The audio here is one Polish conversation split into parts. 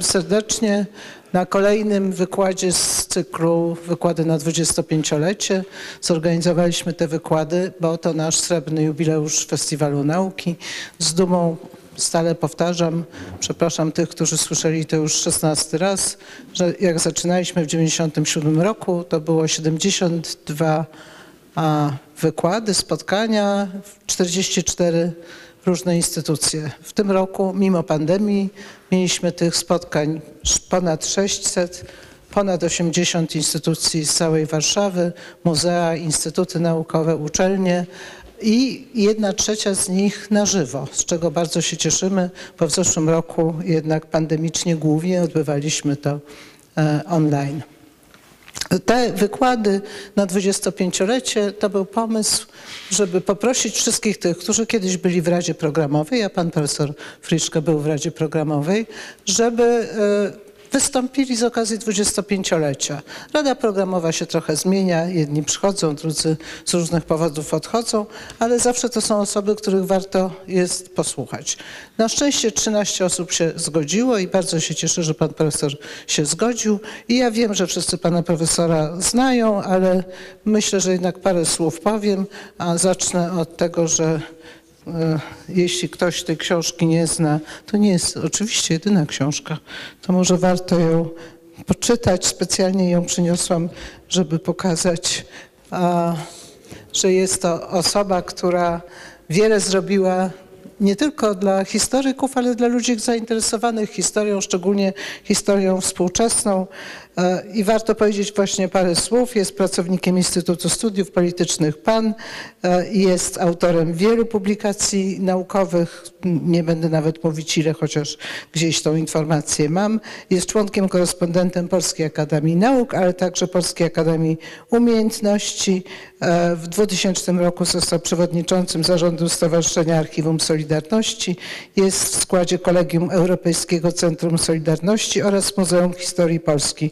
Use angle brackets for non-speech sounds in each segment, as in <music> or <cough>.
Serdecznie na kolejnym wykładzie z cyklu Wykłady na 25-lecie. Zorganizowaliśmy te wykłady, bo to nasz srebrny jubileusz Festiwalu Nauki. Z dumą stale powtarzam, przepraszam tych, którzy słyszeli to już 16 raz, że jak zaczynaliśmy w 97 roku, to było 72 a, wykłady, spotkania, 44 różne instytucje. W tym roku, mimo pandemii, mieliśmy tych spotkań ponad 600, ponad 80 instytucji z całej Warszawy, muzea, instytuty naukowe, uczelnie i jedna trzecia z nich na żywo, z czego bardzo się cieszymy, bo w zeszłym roku jednak pandemicznie głównie odbywaliśmy to e, online. Te wykłady na 25-lecie to był pomysł, żeby poprosić wszystkich tych, którzy kiedyś byli w Radzie Programowej, a pan profesor Friszke był w Radzie Programowej, żeby e, wystąpili z okazji 25-lecia. Rada Programowa się trochę zmienia, jedni przychodzą, drudzy z różnych powodów odchodzą, ale zawsze to są osoby, których warto jest posłuchać. Na szczęście 13 osób się zgodziło i bardzo się cieszę, że pan profesor się zgodził. I ja wiem, że wszyscy pana profesora znają, ale myślę, że jednak parę słów powiem, a zacznę od tego, że jeśli ktoś tej książki nie zna, to nie jest oczywiście jedyna książka, to może warto ją poczytać. Specjalnie ją przyniosłam, żeby pokazać, że jest to osoba, która wiele zrobiła nie tylko dla historyków, ale dla ludzi zainteresowanych historią, szczególnie historią współczesną. E, I warto powiedzieć właśnie parę słów. Jest pracownikiem Instytutu Studiów Politycznych PAN, e, jest autorem wielu publikacji naukowych. Nie będę nawet mówić ile, chociaż gdzieś tą informację mam. Jest członkiem, korespondentem Polskiej Akademii Nauk, ale także Polskiej Akademii Umiejętności. E, w 2000 roku został przewodniczącym zarządu Stowarzyszenia Archiwum Solidarności. Jest w składzie Kolegium Europejskiego Centrum Solidarności oraz Muzeum Historii Polski.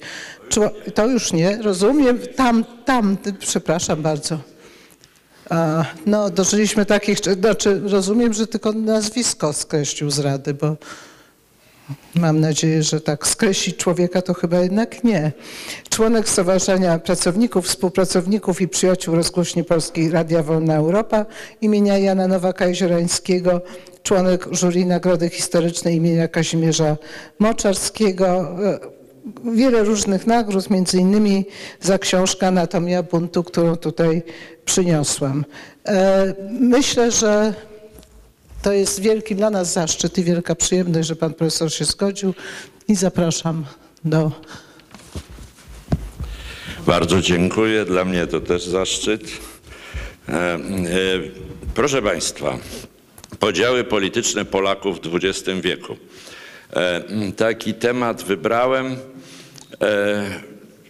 To już nie, rozumiem. Tam, tam, przepraszam bardzo. No, dożyliśmy takich, znaczy rozumiem, że tylko nazwisko skreślił z rady, bo mam nadzieję, że tak skreślić człowieka to chyba jednak nie. Członek Stowarzyszenia Pracowników, Współpracowników i Przyjaciół Rozgłośni Polskiej Radia Wolna Europa imienia Jana Nowaka-Jeziorańskiego, członek jury Nagrody Historycznej imienia Kazimierza Moczarskiego, wiele różnych nagród, między innymi za książkę Anatomia buntu, którą tutaj przyniosłam. E, myślę, że to jest wielki dla nas zaszczyt i wielka przyjemność, że pan profesor się zgodził i zapraszam do... Bardzo dziękuję. Dla mnie to też zaszczyt. E, e, proszę Państwa, podziały polityczne Polaków w XX wieku. Taki temat wybrałem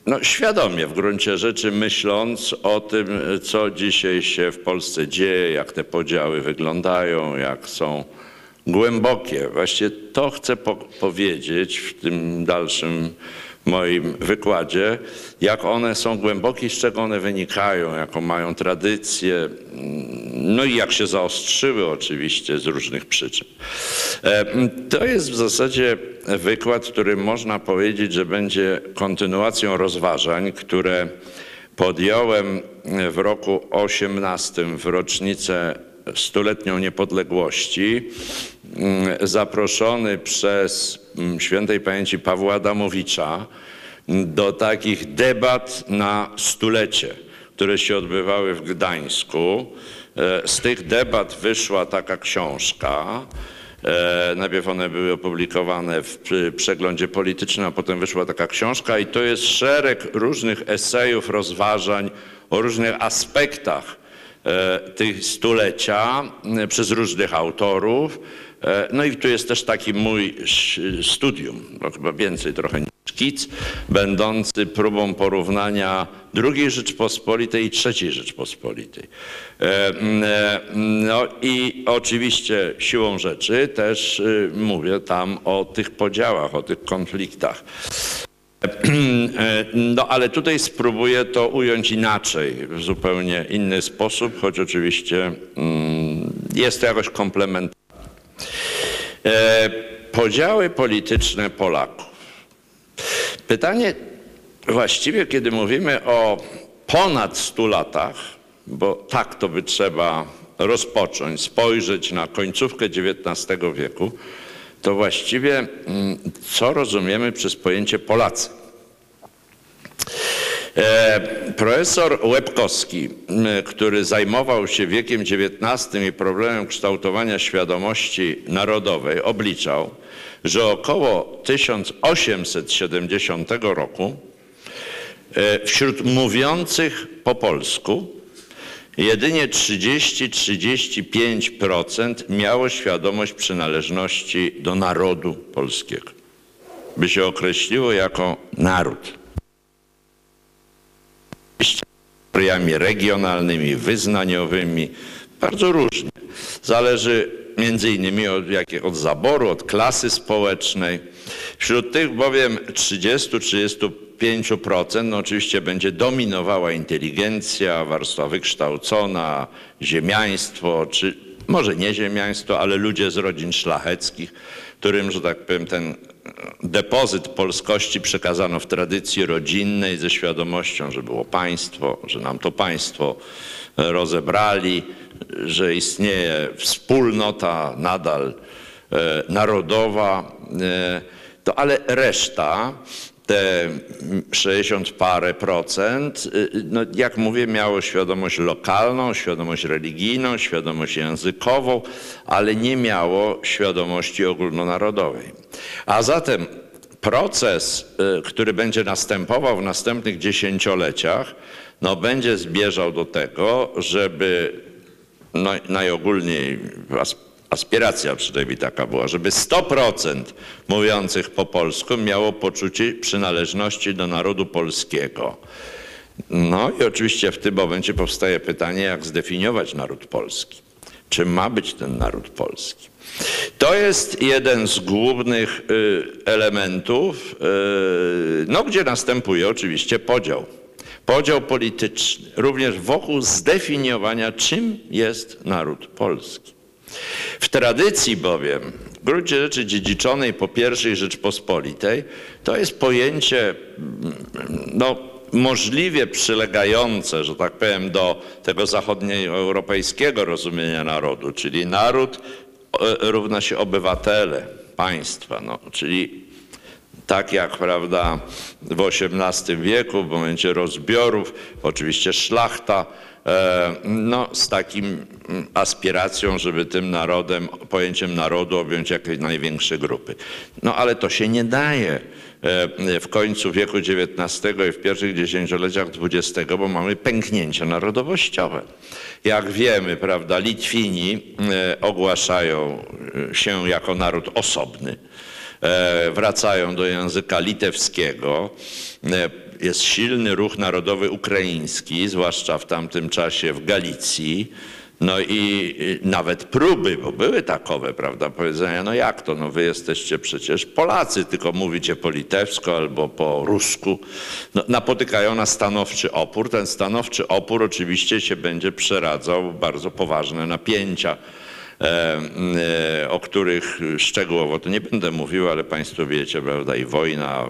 no, świadomie w gruncie rzeczy myśląc o tym, co dzisiaj się w Polsce dzieje, jak te podziały wyglądają, jak są głębokie. Właściwie to chcę po powiedzieć w tym dalszym moim wykładzie, jak one są głębokie, z czego one wynikają, jaką mają tradycję, no i jak się zaostrzyły oczywiście z różnych przyczyn. E, to jest w zasadzie wykład, który można powiedzieć, że będzie kontynuacją rozważań, które podjąłem w roku 18 w rocznicę stuletnią niepodległości, zaproszony przez świętej pamięci Pawła Adamowicza do takich debat na stulecie, które się odbywały w Gdańsku. E, z tych debat wyszła taka książka. E, najpierw one były opublikowane w przeglądzie politycznym, a potem wyszła taka książka i to jest szereg różnych esejów, rozważań o różnych aspektach e, tych stulecia przez różnych autorów. No i tu jest też taki mój studium, chyba więcej trochę niż szkic, będący próbą porównania II Rzeczpospolitej i III Rzeczpospolitej. E, e, no i oczywiście siłą rzeczy też y, mówię tam o tych podziałach, o tych konfliktach. <clears throat> E, no ale tutaj spróbuję to ująć inaczej, w zupełnie inny sposób, choć oczywiście mm, jest to jakoś komplementarne. Podziały polityczne Polaków. Pytanie właściwie, kiedy mówimy o ponad 100 latach, bo tak to by trzeba rozpocząć, spojrzeć na końcówkę XIX wieku, to właściwie mm, co rozumiemy przez pojęcie Polacy? E, Profesor Łebkowski, który zajmował się wiekiem XIX i problemem kształtowania świadomości narodowej, obliczał, że około 1870 roku e, wśród mówiących po polsku jedynie 30-35% miało świadomość przynależności do narodu polskiego, by się określiło jako naród kategoriami regionalnymi, wyznaniowymi, bardzo różnie. Zależy między innymi od, jakie, od zaboru, od klasy społecznej. Wśród tych bowiem 30-35% no oczywiście będzie dominowała inteligencja, warstwa wykształcona, ziemiaństwo, czy może nie ziemiaństwo, ale ludzie z rodzin szlacheckich, którym, że tak powiem, ten depozyt polskości przekazano w tradycji rodzinnej ze świadomością, że było państwo, że nam to państwo rozebrali, że istnieje wspólnota nadal e, narodowa, e, to ale reszta, te 60 parę procent, y, no jak mówię, miało świadomość lokalną, świadomość religijną, świadomość językową, ale nie miało świadomości ogólnonarodowej. A zatem proces, y, który będzie następował w następnych dziesięcioleciach, no będzie zmierzał do tego, żeby no, najogólniej aspiracja przynajmniej taka była, żeby 100% mówiących po polsku miało poczucie przynależności do narodu polskiego. No i oczywiście w tym momencie powstaje pytanie, jak zdefiniować naród polski. Czym ma być ten naród polski? To jest jeden z głównych y, elementów, y, no, gdzie następuje oczywiście podział. Podział polityczny, również wokół zdefiniowania, czym jest naród polski. W tradycji bowiem, w gruncie rzeczy dziedziczonej po I Rzeczpospolitej, to jest pojęcie no, możliwie przylegające, że tak powiem, do tego zachodnioeuropejskiego rozumienia narodu, czyli naród e, równa się obywatele państwa, no, czyli tak jak prawda, w XVIII wieku, w momencie rozbiorów, oczywiście szlachta, no, z takim aspiracją, żeby tym narodem, pojęciem narodu objąć jak największe grupy. No ale to się nie daje e, w końcu wieku XIX i w pierwszych dziesięcioleciach XX, bo mamy pęknięcia narodowościowe. Jak wiemy, prawda, Litwini e, ogłaszają się jako naród osobny. E, wracają do języka litewskiego. Jest silny ruch narodowy ukraiński, zwłaszcza w tamtym czasie w Galicji. No i nawet próby, bo były takowe, prawda, powiedzenia, no jak to, no wy jesteście przecież Polacy, tylko mówicie po litewsku albo po rusku. No, napotykają na stanowczy opór. Ten stanowczy opór oczywiście się będzie przeradzał w bardzo poważne napięcia o których szczegółowo to nie będę mówił, ale Państwo wiecie, prawda, i wojna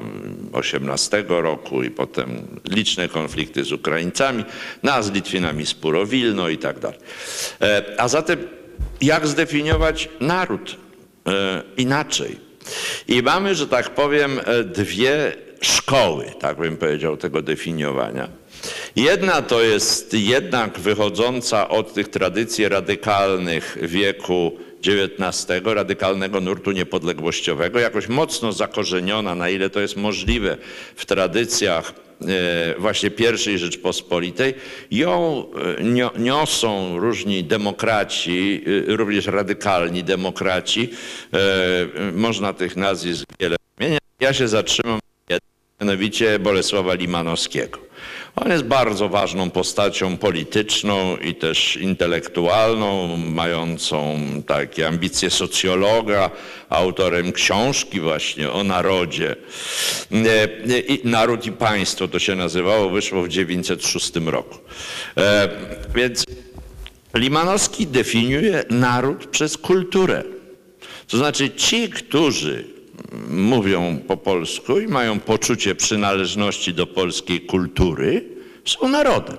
18 roku i potem liczne konflikty z Ukraińcami, no a z Litwinami spór o Wilno i tak dalej. E, a zatem jak zdefiniować naród inaczej? I mamy, że tak powiem, dwie szkoły, tak bym powiedział, tego definiowania. Jedna to jest jednak wychodząca od tych tradycji radykalnych wieku XIX, radykalnego nurtu niepodległościowego, jakoś mocno zakorzeniona, na ile to jest możliwe w tradycjach e, właśnie pierwszej Rzeczpospolitej. Ją e, niosą różni demokraci, e, również radykalni demokraci. Można tych nazwisk wiele wymieniać. Ja się zatrzymam mianowicie Bolesława Limanowskiego. On jest bardzo ważną postacią polityczną i też intelektualną, mającą takie ambicje socjologa, autorem książki właśnie o narodzie. E, Naród i Państwo to się nazywało, wyszło w 1906 roku. E, więc Limanowski definiuje naród przez kulturę. To znaczy ci, którzy mówią po polsku i mają poczucie przynależności do polskiej kultury, są narodem.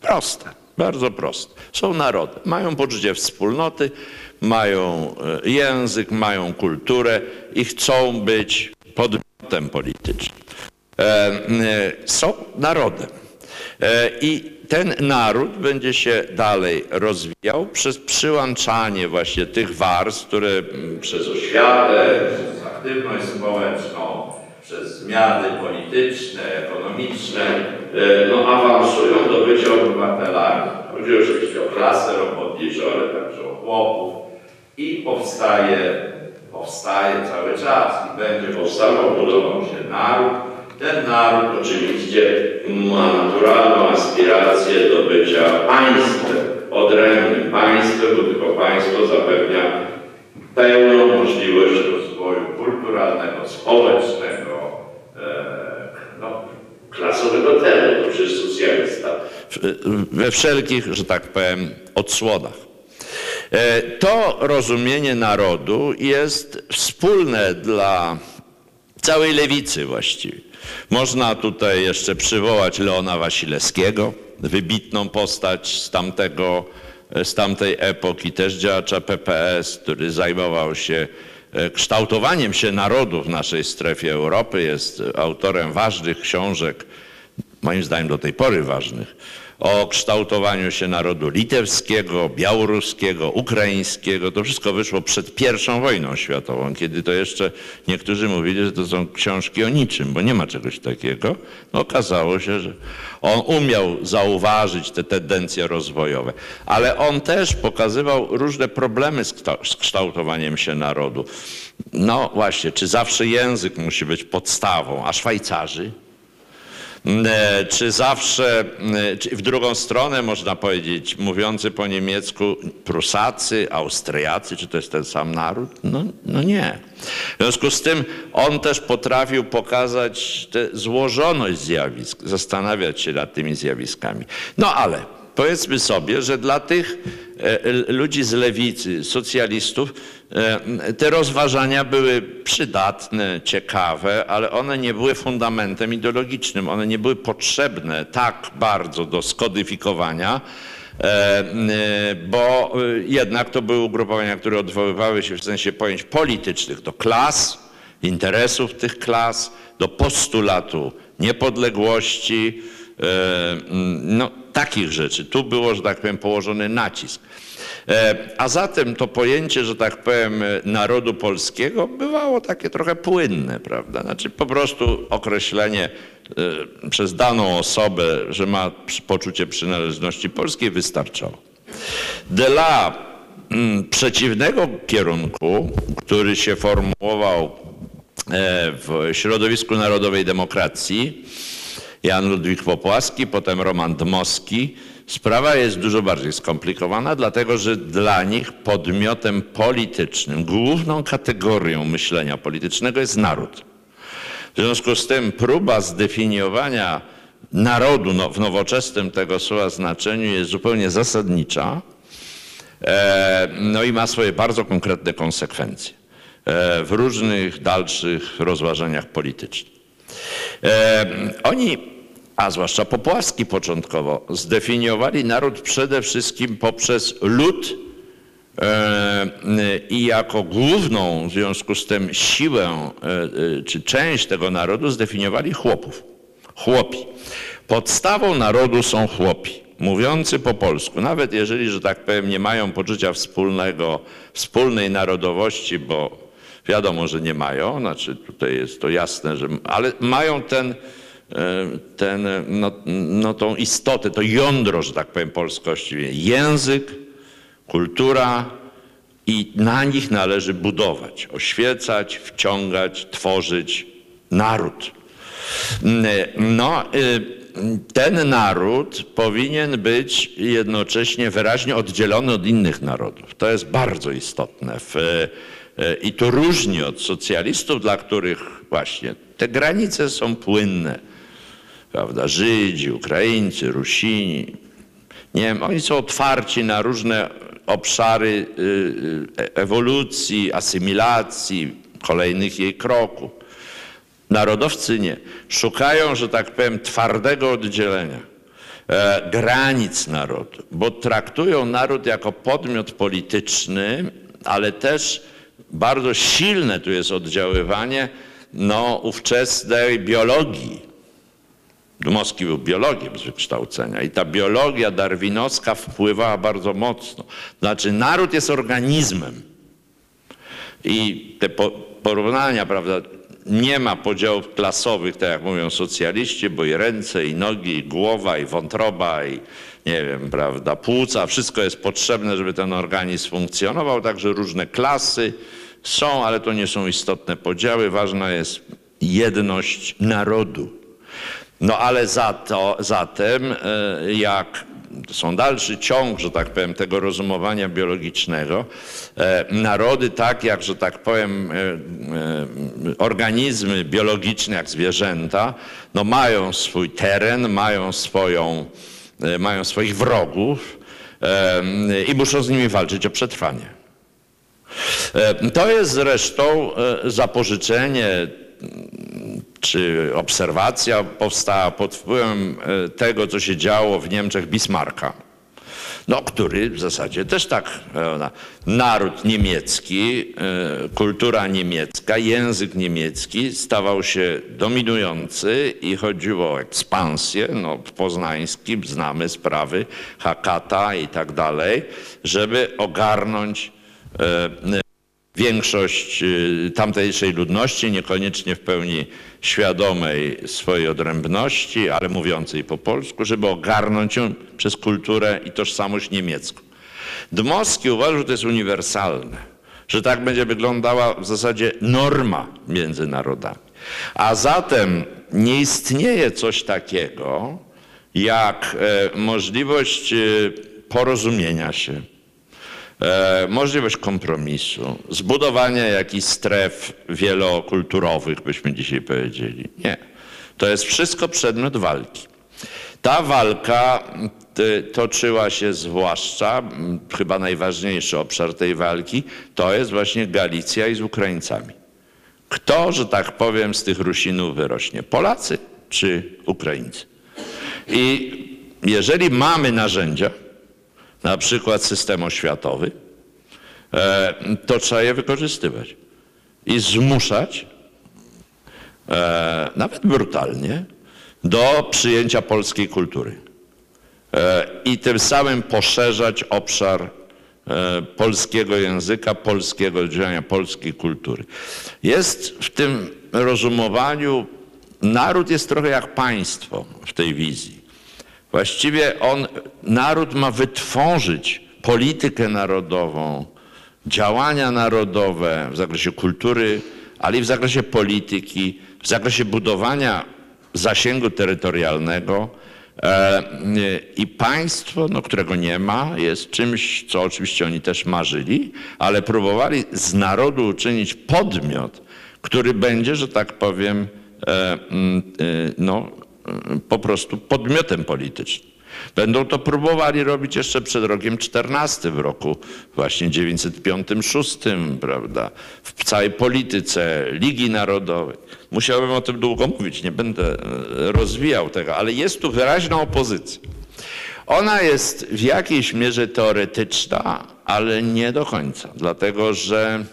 Proste, bardzo proste. Są narodem. Mają poczucie wspólnoty, mają e, język, mają kulturę i chcą być podmiotem politycznym. E, e, Są narodem. I ten naród będzie się dalej rozwijał przez przyłączanie właśnie tych warstw, które mm, przez oświatę, aktywność społeczną, przez zmiany polityczne, ekonomiczne, e, no, awansują do bycia obywatelami. Chodzi oczywiście o klasę robotniczą, ale także o chłopów. I powstaje, powstaje cały czas i będzie powstawał, budował się naród. Ten naród oczywiście ma naturalną aspirację do bycia państwem, odrębnym państwem, bo tylko państwo zapewnia pełną możliwość rozwoju kulturalnego, społecznego, e, no, klasowego temu, to socjalista. We wszelkich, że tak powiem, odsłonach. E, To rozumienie narodu jest wspólne dla całej lewicy właściwie. Można tutaj jeszcze przywołać Leona Wasilewskiego, wybitną postać z, tamtego, z tamtej epoki, też działacza PPS, który zajmował się e, kształtowaniem się narodu w naszej strefie Europy. Jest autorem ważnych książek, moim zdaniem do tej pory ważnych, o kształtowaniu się narodu litewskiego, białoruskiego, ukraińskiego. To wszystko wyszło przed pierwszą wojną światową, kiedy to jeszcze niektórzy mówili, że to są książki o niczym, bo nie ma czegoś takiego. No, okazało się, że on umiał zauważyć te tendencje rozwojowe, ale on też pokazywał różne problemy z kształ- z kształtowaniem się narodu. No właśnie, czy zawsze język musi być podstawą, a Szwajcarzy? E, Czy zawsze, e, czy w drugą stronę można powiedzieć, mówiący po niemiecku Prusacy, Austriacy, czy to jest ten sam naród? No, no nie. W związku z tym on też potrafił pokazać tę złożoność zjawisk, zastanawiać się nad tymi zjawiskami. No ale powiedzmy sobie, że dla tych e, ludzi z lewicy, socjalistów, e, te rozważania były przydatne, ciekawe, ale one nie były fundamentem ideologicznym. One nie były potrzebne tak bardzo do skodyfikowania, e, bo jednak to były ugrupowania, które odwoływały się w sensie pojęć politycznych do klas, interesów tych klas, do postulatu niepodległości, no, takich rzeczy. Tu było, że tak powiem, położony nacisk. E, A zatem to pojęcie, że tak powiem, narodu polskiego bywało takie trochę płynne, prawda? Znaczy po prostu określenie e, przez daną osobę, że ma poczucie przynależności polskiej wystarczało. Dla mm, przeciwnego kierunku, który się formułował e, w środowisku narodowej demokracji, Jan Ludwik Popłaski, potem Roman Dmowski. Sprawa jest dużo bardziej skomplikowana, dlatego że dla nich podmiotem politycznym, główną kategorią myślenia politycznego jest naród. W związku z tym próba zdefiniowania narodu no, w nowoczesnym tego słowa znaczeniu jest zupełnie zasadnicza. E, No i ma swoje bardzo konkretne konsekwencje e, w różnych dalszych rozważaniach politycznych. E, Oni, a zwłaszcza Popłaski początkowo, zdefiniowali naród przede wszystkim poprzez lud e, i jako główną w związku z tym siłę e, e, czy część tego narodu zdefiniowali chłopów. Chłopi. Podstawą narodu są chłopi, mówiący po polsku. Nawet jeżeli, że tak powiem, nie mają poczucia wspólnego, wspólnej narodowości, bo wiadomo, że nie mają, znaczy tutaj jest to jasne, że, ale mają ten, e, ten, no, no, tą istotę, to jądro, że tak powiem, polskości. Język, kultura i na nich należy budować, oświecać, wciągać, tworzyć naród. No, y, ten naród powinien być jednocześnie wyraźnie oddzielony od innych narodów. To jest bardzo istotne. W, I to różni od socjalistów, dla których właśnie te granice są płynne. Prawda? Żydzi, Ukraińcy, Rusini, nie wiem, oni są otwarci na różne obszary y, y, ewolucji, asymilacji, kolejnych jej kroków. Narodowcy nie. Szukają, że tak powiem, twardego oddzielenia e, granic narodu, bo traktują naród jako podmiot polityczny, ale też bardzo silne tu jest oddziaływanie no, ówczesnej biologii. Dmowski był biologiem z wykształcenia i ta biologia darwinowska wpływała bardzo mocno. Znaczy, naród jest organizmem. I te po, porównania, prawda, nie ma podziałów klasowych, tak jak mówią socjaliści, bo i ręce, i nogi, i głowa, i wątroba, i nie wiem, prawda, płuca, wszystko jest potrzebne, żeby ten organizm funkcjonował, także różne klasy są, ale to nie są istotne podziały, ważna jest jedność narodu. No ale za to, zatem e, jak są dalszy ciąg, że tak powiem, tego rozumowania biologicznego, e, narody tak jak, że tak powiem, e, organizmy biologiczne jak zwierzęta, no mają swój teren, mają swoją, mają swoich wrogów i muszą z nimi walczyć o przetrwanie. To jest zresztą zapożyczenie czy obserwacja powstała pod wpływem e, tego, co się działo w Niemczech Bismarcka, no, który w zasadzie też tak, prawda, naród niemiecki, e, kultura niemiecka, język niemiecki stawał się dominujący i chodziło o ekspansję, no, w poznańskim znamy sprawy Hakata i tak dalej, żeby ogarnąć e, większość y, tamtejszej ludności, niekoniecznie w pełni świadomej swojej odrębności, ale mówiącej po polsku, żeby ogarnąć ją przez kulturę i tożsamość niemiecką. Dmowski uważał, że to jest uniwersalne, że tak będzie wyglądała w zasadzie norma między narodami. A zatem nie istnieje coś takiego jak e, możliwość e, porozumienia się, E, możliwość kompromisu, zbudowania jakichś stref wielokulturowych, byśmy dzisiaj powiedzieli. Nie. To jest wszystko przedmiot walki. Ta walka toczyła się zwłaszcza, chyba najważniejszy obszar tej walki, to jest właśnie Galicja i z Ukraińcami. Kto, że tak powiem, z tych Rusinów wyrośnie? Polacy czy Ukraińcy? I jeżeli mamy narzędzia, na przykład system oświatowy, e, to trzeba je wykorzystywać i zmuszać, e, nawet brutalnie, do przyjęcia polskiej kultury. E, I tym samym poszerzać obszar polskiego języka, polskiego działania, polskiej kultury. Jest w tym rozumowaniu, naród jest trochę jak państwo w tej wizji. Właściwie on, naród ma wytworzyć politykę narodową, działania narodowe w zakresie kultury, ale i w zakresie polityki, w zakresie budowania zasięgu terytorialnego. E, I państwo, no, którego nie ma, jest czymś, co oczywiście oni też marzyli, ale próbowali z narodu uczynić podmiot, który będzie, że tak powiem, e, e, no, po prostu podmiotem politycznym. Będą to próbowali robić jeszcze przed rokiem 14, w roku właśnie 905-6, prawda, w całej polityce Ligi Narodowej. Musiałbym o tym długo mówić, nie będę e, rozwijał tego, ale jest tu wyraźna opozycja. Ona jest w jakiejś mierze teoretyczna, ale nie do końca, dlatego że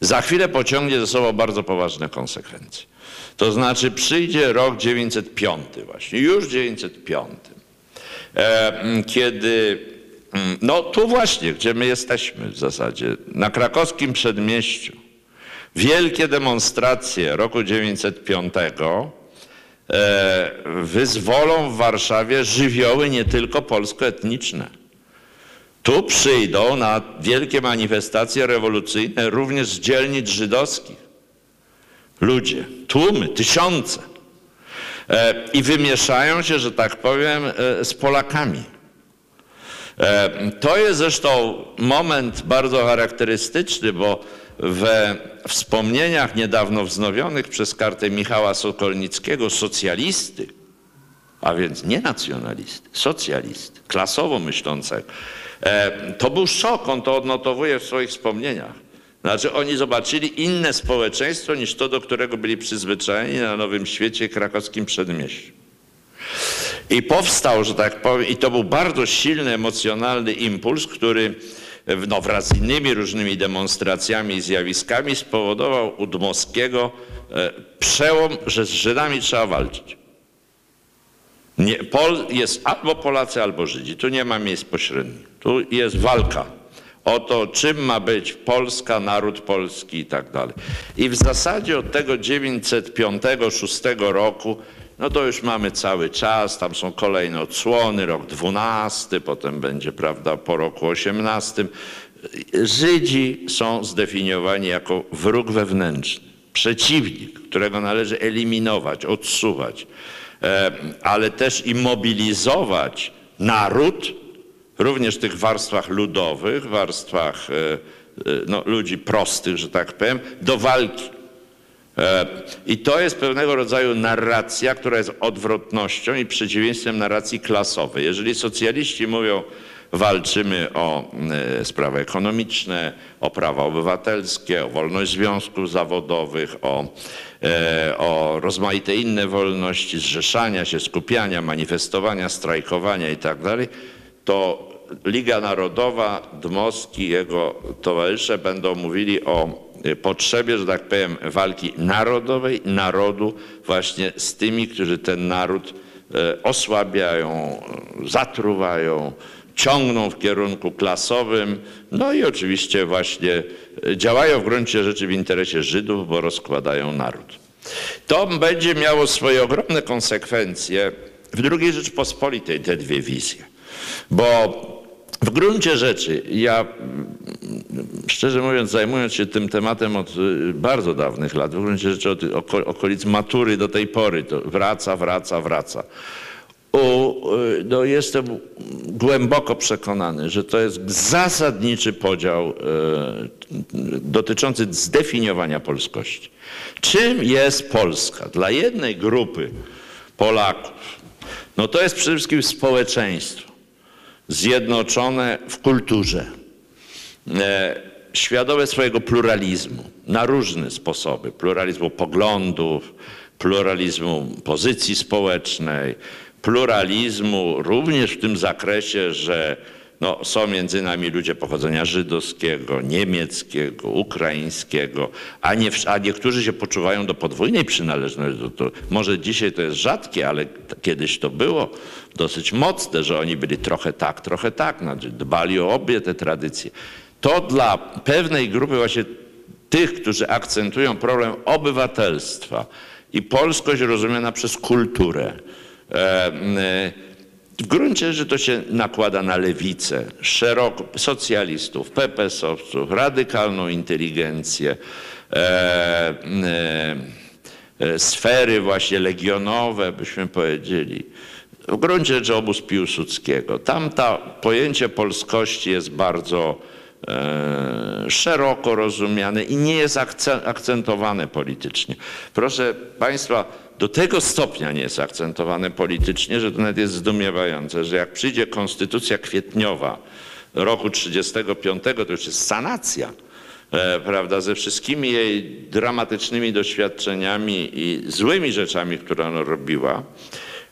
za chwilę pociągnie ze sobą bardzo poważne konsekwencje. To znaczy przyjdzie rok 905 właśnie, już 905, e, kiedy, no tu właśnie, gdzie my jesteśmy w zasadzie, na krakowskim przedmieściu, wielkie demonstracje roku 905 e, wyzwolą w Warszawie żywioły nie tylko polskoetniczne. Tu przyjdą na wielkie manifestacje rewolucyjne również z dzielnic żydowskich ludzie, tłumy, tysiące. E, I wymieszają się, że tak powiem, e, z Polakami. E, to jest zresztą moment bardzo charakterystyczny, bo we wspomnieniach niedawno wznowionych przez kartę Michała Sokolnickiego socjalisty, a więc nie nacjonalisty, socjalisty, klasowo myślącego, to był szok, on to odnotowuje w swoich wspomnieniach Znaczy oni zobaczyli inne społeczeństwo niż to, do którego byli przyzwyczajeni na Nowym Świecie krakowskim przedmieściu. I powstał, że tak powiem, i to był bardzo silny emocjonalny impuls, który no, wraz z innymi różnymi demonstracjami i zjawiskami spowodował u Dmowskiego e, przełom, że z Żydami trzeba walczyć. Nie, Pol jest albo Polacy, albo Żydzi. Tu nie ma miejsc pośrednich. Tu jest walka o to, czym ma być Polska, naród polski i tak dalej. I w zasadzie od tego 905-6 roku, no to już mamy cały czas, tam są kolejne odsłony, rok 12, potem będzie, prawda, po roku 18. Żydzi są zdefiniowani jako wróg wewnętrzny, przeciwnik, którego należy eliminować, odsuwać, e, ale też i mobilizować naród, również w tych warstwach ludowych, warstwach e, e, no, ludzi prostych, że tak powiem, do walki. E, I to jest pewnego rodzaju narracja, która jest odwrotnością i przeciwieństwem narracji klasowej. Jeżeli socjaliści mówią, walczymy o sprawy ekonomiczne, o prawa obywatelskie, o wolność związków zawodowych, o, o rozmaite inne wolności, zrzeszania się, skupiania, manifestowania, strajkowania itd., tak to Liga Narodowa, Dmowski i jego towarzysze będą mówili o potrzebie, że tak powiem, walki narodowej, narodu właśnie z tymi, którzy ten naród e, osłabiają, zatruwają, ciągną w kierunku klasowym, no i oczywiście właśnie e, działają w gruncie rzeczy w interesie Żydów, bo rozkładają naród. To będzie miało swoje ogromne konsekwencje w II Rzeczpospolitej, te dwie wizje. Bo w gruncie rzeczy, ja szczerze mówiąc, zajmując się tym tematem od y, bardzo dawnych lat, w gruncie rzeczy od okolic matury do tej pory, to wraca, wraca, wraca. U, y, no jestem głęboko przekonany, że to jest zasadniczy podział y, dotyczący zdefiniowania polskości. Czym jest Polska? Dla jednej grupy Polaków, no to jest przede wszystkim społeczeństwo zjednoczone w kulturze, e, świadome swojego pluralizmu na różne sposoby. Pluralizmu poglądów, pluralizmu pozycji społecznej, pluralizmu również w tym zakresie, że no, są między nami ludzie pochodzenia żydowskiego, niemieckiego, ukraińskiego, a, nie, a niektórzy się poczuwają do podwójnej przynależności. Może dzisiaj to jest rzadkie, ale kiedyś to było dosyć mocne, że oni byli trochę tak, trochę tak, znaczy dbali o obie te tradycje. To dla pewnej grupy właśnie tych, którzy akcentują problem obywatelstwa i polskość rozumiana przez kulturę. E, e, w gruncie rzeczy to się nakłada na lewicę, szeroko, socjalistów, PPS-owców, radykalną inteligencję, e, e, e, sfery właśnie legionowe, byśmy powiedzieli. W gruncie rzeczy obóz Piłsudskiego. Tam to pojęcie polskości jest bardzo e, szeroko rozumiane i nie jest akcentowane politycznie. Proszę Państwa, do tego stopnia nie jest akcentowane politycznie, że to nawet jest zdumiewające, że jak przyjdzie konstytucja kwietniowa roku 1935, to już jest sanacja, e, prawda, ze wszystkimi jej dramatycznymi doświadczeniami i złymi rzeczami, które ona robiła.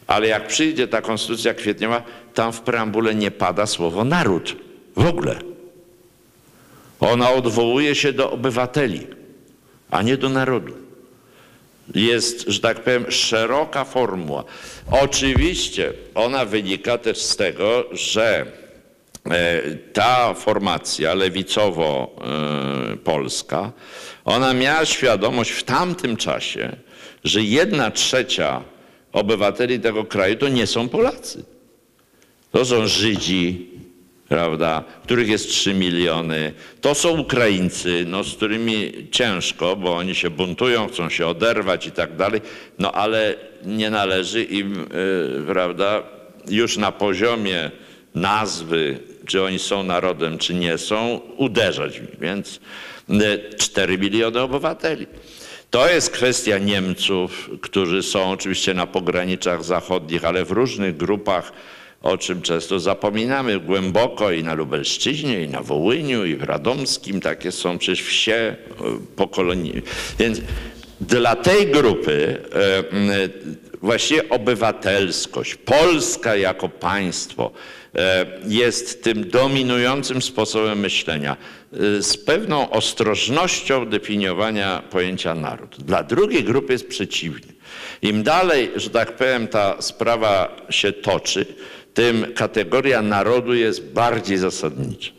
Ale jak przyjdzie ta konstytucja kwietniowa, tam w preambule nie pada słowo naród. W ogóle. Ona odwołuje się do obywateli, a nie do narodu jest, że tak powiem, szeroka formuła. Oczywiście ona wynika też z tego, że e, ta formacja lewicowo-polska, ona miała świadomość w tamtym czasie, że jedna trzecia obywateli tego kraju to nie są Polacy. To są Żydzi, prawda, których jest 3 miliony. To są Ukraińcy, no, z którymi ciężko, bo oni się buntują, chcą się oderwać i tak dalej, no ale nie należy im, yy, prawda, już na poziomie nazwy, czy oni są narodem, czy nie są, uderzać. Więc yy, 4 miliony obywateli. To jest kwestia Niemców, którzy są oczywiście na pograniczach zachodnich, ale w różnych grupach o czym często zapominamy głęboko i na Lubelszczyźnie, i na Wołyniu, i w Radomskim. Takie są przecież wsie e, pokolonii. Więc dla tej grupy e, właściwie obywatelskość, Polska jako państwo e, jest tym dominującym sposobem myślenia, z pewną ostrożnością definiowania pojęcia naród. Dla drugiej grupy jest przeciwnie. Im dalej, że tak powiem, ta sprawa się toczy, tym kategoria narodu jest bardziej zasadnicza.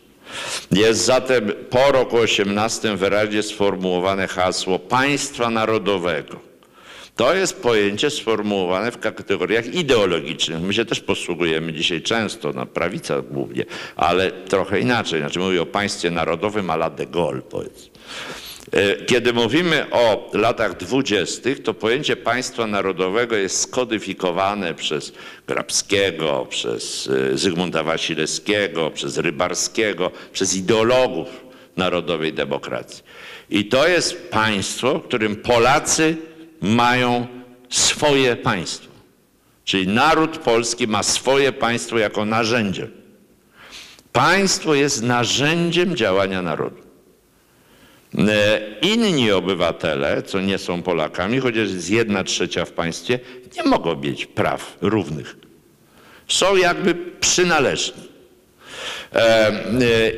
Jest zatem po roku 18 wyraźnie sformułowane hasło państwa narodowego. To jest pojęcie sformułowane w kategoriach ideologicznych. My się też posługujemy dzisiaj często, na prawica głównie, ale trochę inaczej. Znaczy mówię o państwie narodowym a la de Gaulle, powiedzmy. E, kiedy mówimy o latach dwudziestych, to pojęcie państwa narodowego jest skodyfikowane przez Grabskiego, przez e, Zygmunta Wasilewskiego, przez Rybarskiego, przez ideologów narodowej demokracji. I to jest państwo, w którym Polacy mają swoje państwo. Czyli naród polski ma swoje państwo jako narzędzie. Państwo jest narzędziem działania narodu. E, inni obywatele, co nie są Polakami, chociaż jest jedna trzecia w państwie, nie mogą mieć praw równych. Są jakby przynależni. E, e,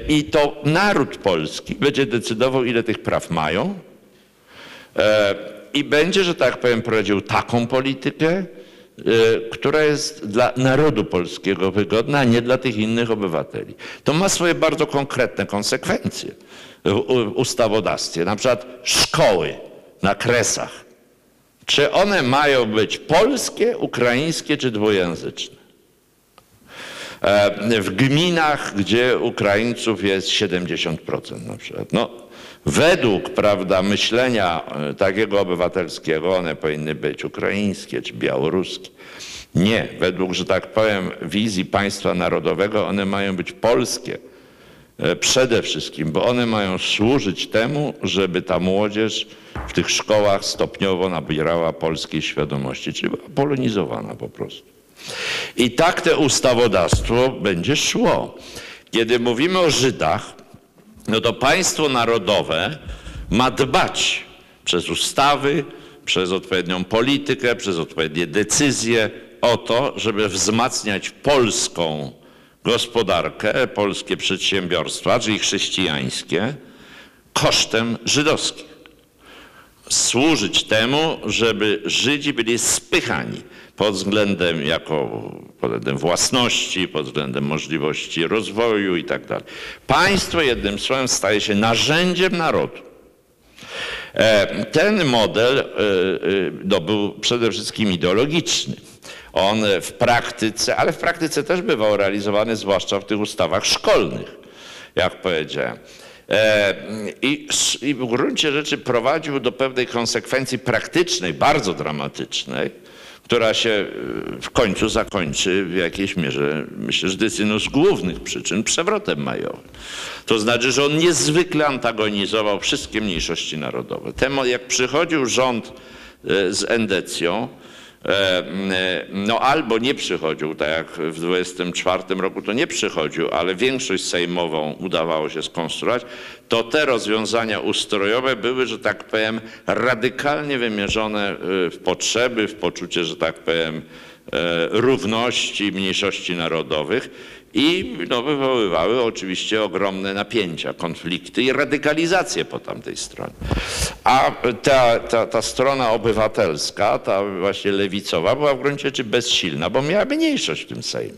I to naród polski będzie decydował, ile tych praw mają i będzie, że tak powiem, prowadził taką politykę, która jest dla narodu polskiego wygodna, a nie dla tych innych obywateli. To ma swoje bardzo konkretne konsekwencje w ustawodawstwie, na przykład szkoły na kresach. Czy one mają być polskie, ukraińskie czy dwujęzyczne? E, w gminach, gdzie Ukraińców jest 70% na przykład. No, według prawda, myślenia e, takiego obywatelskiego one powinny być ukraińskie czy białoruskie. Nie, według, że tak powiem, wizji państwa narodowego one mają być polskie przede wszystkim, bo one mają służyć temu, żeby ta młodzież w tych szkołach stopniowo nabierała polskiej świadomości, czyli była polonizowana po prostu. I tak te ustawodawstwo będzie szło. Kiedy mówimy o Żydach, no to państwo narodowe ma dbać przez ustawy, przez odpowiednią politykę, przez odpowiednie decyzje o to, żeby wzmacniać polską gospodarkę, polskie przedsiębiorstwa, czyli chrześcijańskie, kosztem żydowskim. Służyć temu, żeby Żydzi byli spychani pod względem jako pod względem własności, pod względem możliwości rozwoju i tak dalej. Państwo jednym słowem staje się narzędziem narodu. E, ten model e, e, no, był przede wszystkim ideologiczny. On w praktyce, ale w praktyce też bywał realizowany, zwłaszcza w tych ustawach szkolnych, jak powiedziałem. I, I w gruncie rzeczy prowadził do pewnej konsekwencji praktycznej, bardzo dramatycznej, która się e, w końcu zakończy w jakiejś mierze, myślę, że to jest jedną z głównych przyczyn, przewrotem majowym. To znaczy, że on niezwykle antagonizował wszystkie mniejszości narodowe. Temu, jak przychodził rząd e, z endecją, E, no albo nie przychodził, tak jak w 24 roku to nie przychodził, ale większość sejmową udawało się skonstruować, to te rozwiązania ustrojowe były, że tak powiem, radykalnie wymierzone e, w potrzeby, w poczucie, że tak powiem, e, równości mniejszości narodowych i no, wywoływały oczywiście ogromne napięcia, konflikty i radykalizację po tamtej stronie. A ta, ta, ta strona obywatelska, ta właśnie lewicowa, była w gruncie rzeczy bezsilna, bo miała mniejszość w tym Sejmie.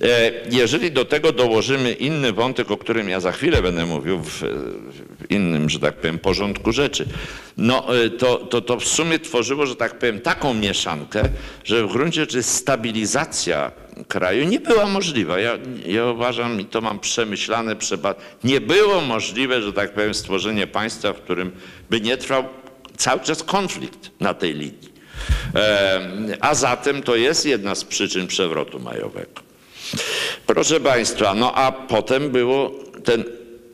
E, jeżeli do tego dołożymy inny wątek, o którym ja za chwilę będę mówił w, innym, że tak powiem, porządku rzeczy, no e, to, to, to w sumie tworzyło, że tak powiem, taką mieszankę, że w gruncie rzeczy stabilizacja kraju nie była możliwa. Ja, ja uważam i to mam przemyślane, przebad... nie było możliwe, że tak powiem, stworzenie państwa, w którym by nie trwał cały czas konflikt na tej linii. E, a zatem to jest jedna z przyczyn przewrotu majowego. Proszę Państwa, no a potem było ten,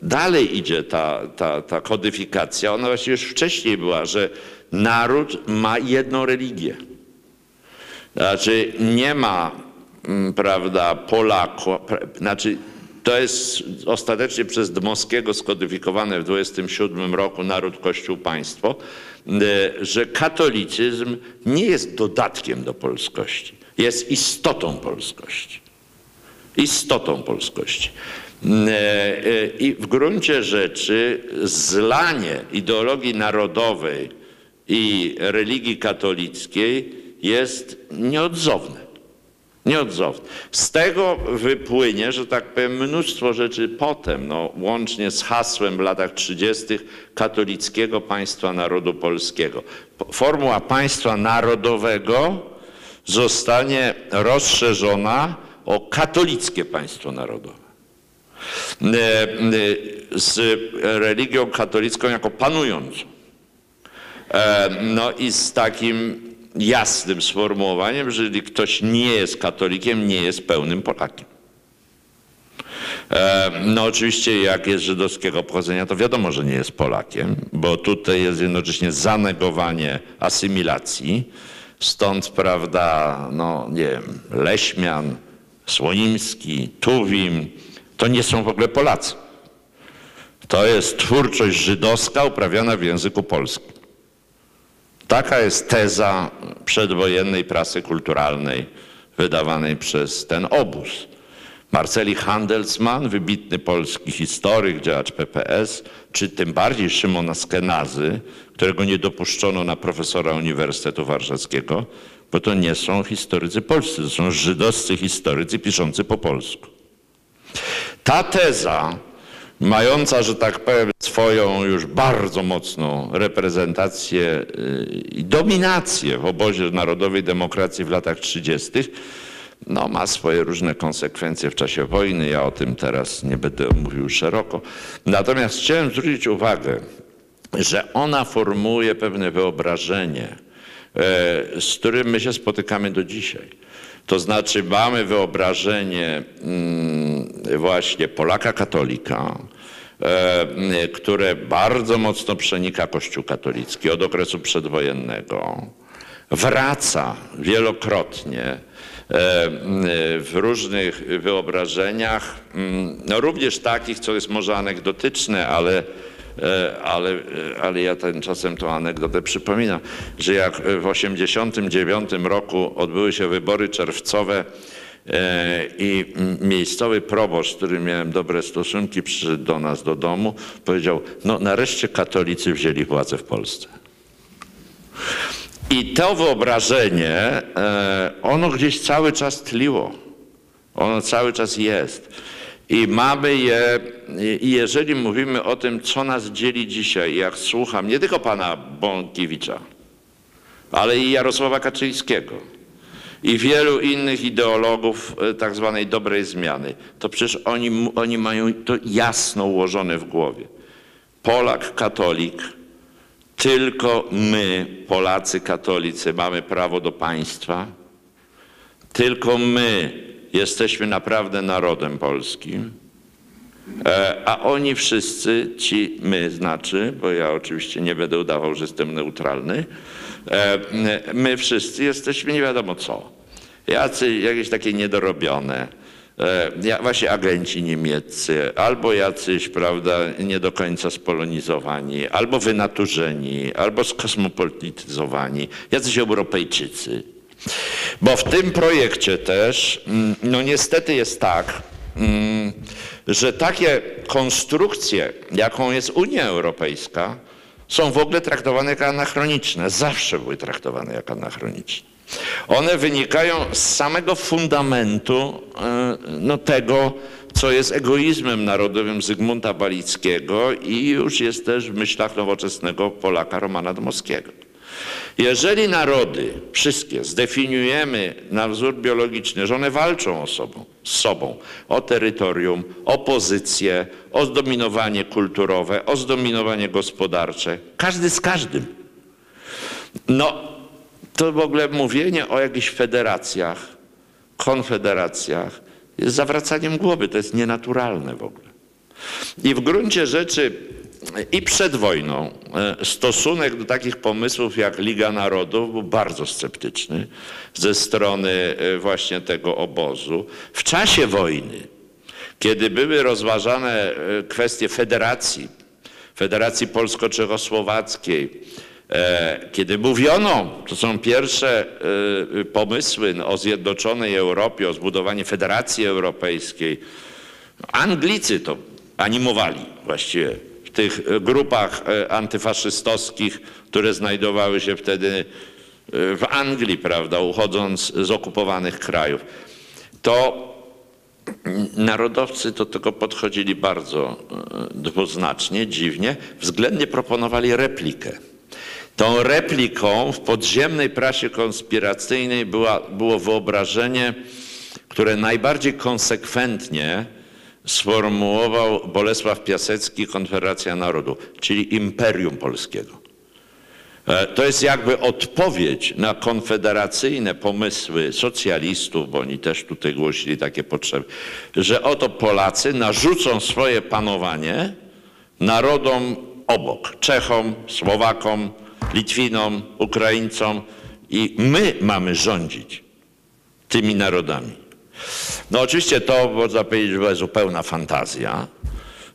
dalej idzie ta, ta, ta kodyfikacja, ona właściwie już wcześniej była, że naród ma jedną religię. Znaczy nie ma mm, prawda, Polako, pra- znaczy to jest ostatecznie przez Dmowskiego skodyfikowane w 27 roku naród, kościół, państwo, y, że katolicyzm nie jest dodatkiem do polskości, jest istotą polskości istotą polskości. E, e, I w gruncie rzeczy zlanie ideologii narodowej i religii katolickiej jest nieodzowne. Nieodzowne. Z tego wypłynie, że tak powiem, mnóstwo rzeczy potem, no, łącznie z hasłem w latach 30. katolickiego państwa narodu polskiego. Po- Formuła państwa narodowego zostanie rozszerzona o katolickie państwo narodowe. E, e, Z religią katolicką jako panującą. E, No i z takim jasnym sformułowaniem, że jeżeli ktoś nie jest katolikiem, nie jest pełnym Polakiem. No oczywiście jak jest żydowskiego pochodzenia, to wiadomo, że nie jest Polakiem, bo tutaj jest jednocześnie zanegowanie asymilacji. Stąd, prawda, no nie wiem, Leśmian, Słonimski, Tuwim, to nie są w ogóle Polacy. To jest twórczość żydowska uprawiana w języku polskim. Taka jest teza przedwojennej prasy kulturalnej wydawanej przez ten obóz. Marceli Handelsman, wybitny polski historyk, działacz PPS, czy tym bardziej Szymon Askenazy, którego nie dopuszczono na profesora Uniwersytetu Warszawskiego, bo to nie są historycy polscy, to są żydowscy historycy piszący po polsku. Ta teza, mająca, że tak powiem, swoją już bardzo mocną reprezentację y, i dominację w obozie narodowej demokracji w latach 30., no, ma swoje różne konsekwencje w czasie wojny. Ja o tym teraz nie będę mówił szeroko. Natomiast chciałem zwrócić uwagę, że ona formułuje pewne wyobrażenie, e, z którym my się spotykamy do dzisiaj. To znaczy mamy wyobrażenie mm, właśnie Polaka katolika, e, które bardzo mocno przenika Kościół katolicki od okresu przedwojennego. Wraca wielokrotnie e, w różnych wyobrażeniach, mm, no również takich, co jest może anegdotyczne, ale ale, e, ale ja tymczasem tą anegdotę przypominam, że jak w 1989 roku odbyły się wybory czerwcowe e, i miejscowy proboszcz, z którym miałem dobre stosunki, przyszedł do nas do domu, powiedział, no nareszcie katolicy wzięli władzę w Polsce. I to wyobrażenie, e, ono gdzieś cały czas tliło. Ono cały czas jest. I mamy je, i jeżeli mówimy o tym, co nas dzieli dzisiaj, jak słucham nie tylko pana Bąkiewicza, ale i Jarosława Kaczyńskiego i wielu innych ideologów e, tak zwanej dobrej zmiany, to przecież oni, oni mają to jasno ułożone w głowie. Polak, katolik, tylko my, Polacy katolicy, mamy prawo do państwa. Tylko my jesteśmy naprawdę narodem polskim. E, A oni wszyscy, ci my znaczy, bo ja oczywiście nie będę udawał, że jestem neutralny, e, my wszyscy jesteśmy nie wiadomo co. Jacy, jakieś takie niedorobione, e, właśnie agenci niemieccy, albo jacyś, prawda, nie do końca spolonizowani, albo wynaturzeni, albo skosmopolityzowani, jacyś Europejczycy. Bo w tym projekcie też, mm, no niestety jest tak, mm, że takie konstrukcje, jaką jest Unia Europejska, są w ogóle traktowane jako anachroniczne. Zawsze były traktowane jako anachroniczne. One wynikają z samego fundamentu e, no, tego, co jest egoizmem narodowym Zygmunta Balickiego i już jest też w myślach nowoczesnego Polaka Romana Dmowskiego. Jeżeli narody, wszystkie, zdefiniujemy na wzór biologiczny, że one walczą o sobą, z sobą, o terytorium, o pozycję, o zdominowanie kulturowe, o zdominowanie gospodarcze, każdy z każdym, no to w ogóle mówienie o jakichś federacjach, konfederacjach jest zawracaniem głowy, to jest nienaturalne w ogóle. I w gruncie rzeczy i przed wojną e, stosunek do takich pomysłów jak Liga Narodów był bardzo sceptyczny ze strony e, właśnie tego obozu. W czasie wojny, kiedy były rozważane e, kwestie federacji, Federacji Polsko-Czechosłowackiej, kiedy mówiono, to są pierwsze pomysły o zjednoczonej Europie, o zbudowanie Federacji Europejskiej, Anglicy to animowali właściwie tych grupach e, antyfaszystowskich, które znajdowały się wtedy e, w Anglii, prawda, uchodząc z okupowanych krajów. To narodowcy do tego podchodzili bardzo e, dwuznacznie, dziwnie, względnie proponowali replikę. Tą repliką w podziemnej prasie konspiracyjnej była, było wyobrażenie, które najbardziej konsekwentnie sformułował Bolesław Piasecki, Konfederacja Narodu, czyli Imperium Polskiego. E, to jest jakby odpowiedź na konfederacyjne pomysły socjalistów, bo oni też tutaj głosili takie potrzeby, że oto Polacy narzucą swoje panowanie narodom obok, Czechom, Słowakom, Litwinom, Ukraińcom i my mamy rządzić tymi narodami. No oczywiście to można powiedzieć, była zupełna fantazja,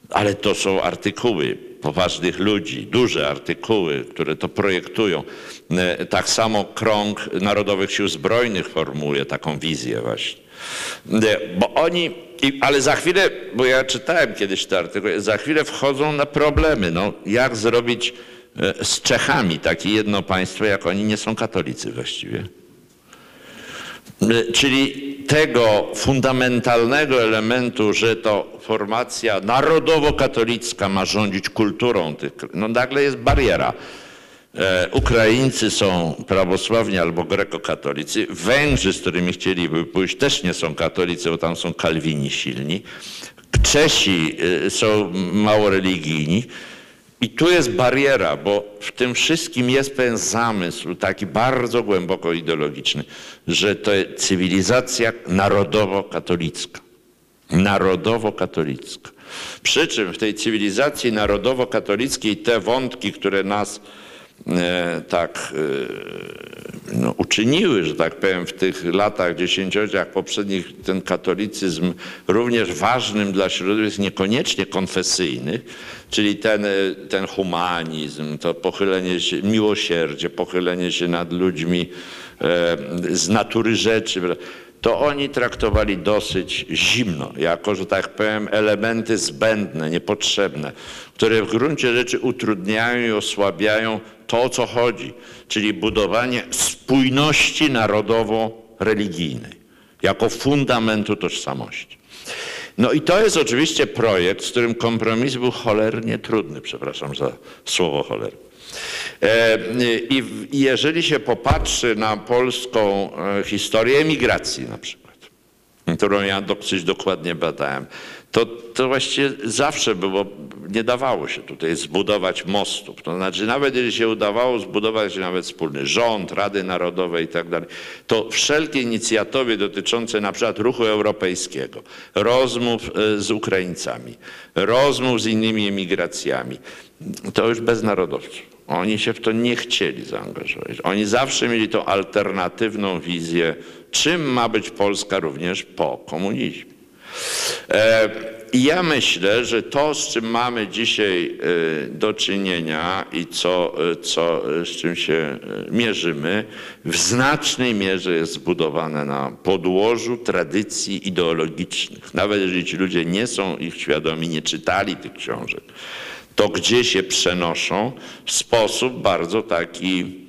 ale to są artykuły poważnych ludzi, duże artykuły, które to projektują. E, tak samo krąg Narodowych Sił Zbrojnych formułuje taką wizję właśnie. E, bo oni, ale za chwilę, bo ja czytałem kiedyś te artykuły, za chwilę wchodzą na problemy. No, jak zrobić e, z Czechami takie jedno państwo, jak oni nie są katolicy właściwie. Czyli tego fundamentalnego elementu, że to formacja narodowo-katolicka ma rządzić kulturą tych, no nagle jest bariera. E, Ukraińcy są prawosławni albo grekokatolicy. Węgrzy, z którymi chcieliby pójść, też nie są katolicy, bo tam są kalwini silni. Czesi e, są mało religijni. I tu jest bariera, bo w tym wszystkim jest pewien zamysł, taki bardzo głęboko ideologiczny, że to jest cywilizacja narodowo-katolicka. Narodowo-katolicka. Przy czym w tej cywilizacji narodowo-katolickiej te wątki, które nas tak e, no, uczyniły, że tak powiem, w tych latach, dziesięcioleciach poprzednich ten katolicyzm również ważnym dla środowisk niekoniecznie konfesyjnych, czyli ten, ten humanizm, to pochylenie się, miłosierdzie, pochylenie się nad ludźmi e, z natury rzeczy, to oni traktowali dosyć zimno, jako, że tak powiem, elementy zbędne, niepotrzebne, które w gruncie rzeczy utrudniają i osłabiają to, o co chodzi, czyli budowanie spójności narodowo-religijnej jako fundamentu tożsamości. No i to jest oczywiście projekt, z którym kompromis był cholernie trudny, przepraszam za słowo choler. E, I jeżeli się popatrzy na polską e, historię emigracji na przykład, którą ja dosyć dokładnie badałem, to, to właściwie zawsze było, nie dawało się tutaj zbudować mostów. To znaczy, nawet jeżeli się udawało zbudować nawet wspólny rząd, Rady Narodowe i tak dalej, to wszelkie inicjatywy dotyczące na przykład ruchu europejskiego, rozmów e, z Ukraińcami, rozmów z innymi emigracjami, to już bez narodowców. Oni się w to nie chcieli zaangażować. Oni zawsze mieli tą alternatywną wizję, czym ma być Polska również po komunizmie. E, I ja myślę, że to, z czym mamy dzisiaj e, do czynienia i co, e, co, z czym się mierzymy, w znacznej mierze jest zbudowane na podłożu tradycji ideologicznych. Nawet jeżeli ci ludzie nie są ich świadomi, nie czytali tych książek, to gdzie się przenoszą w sposób bardzo taki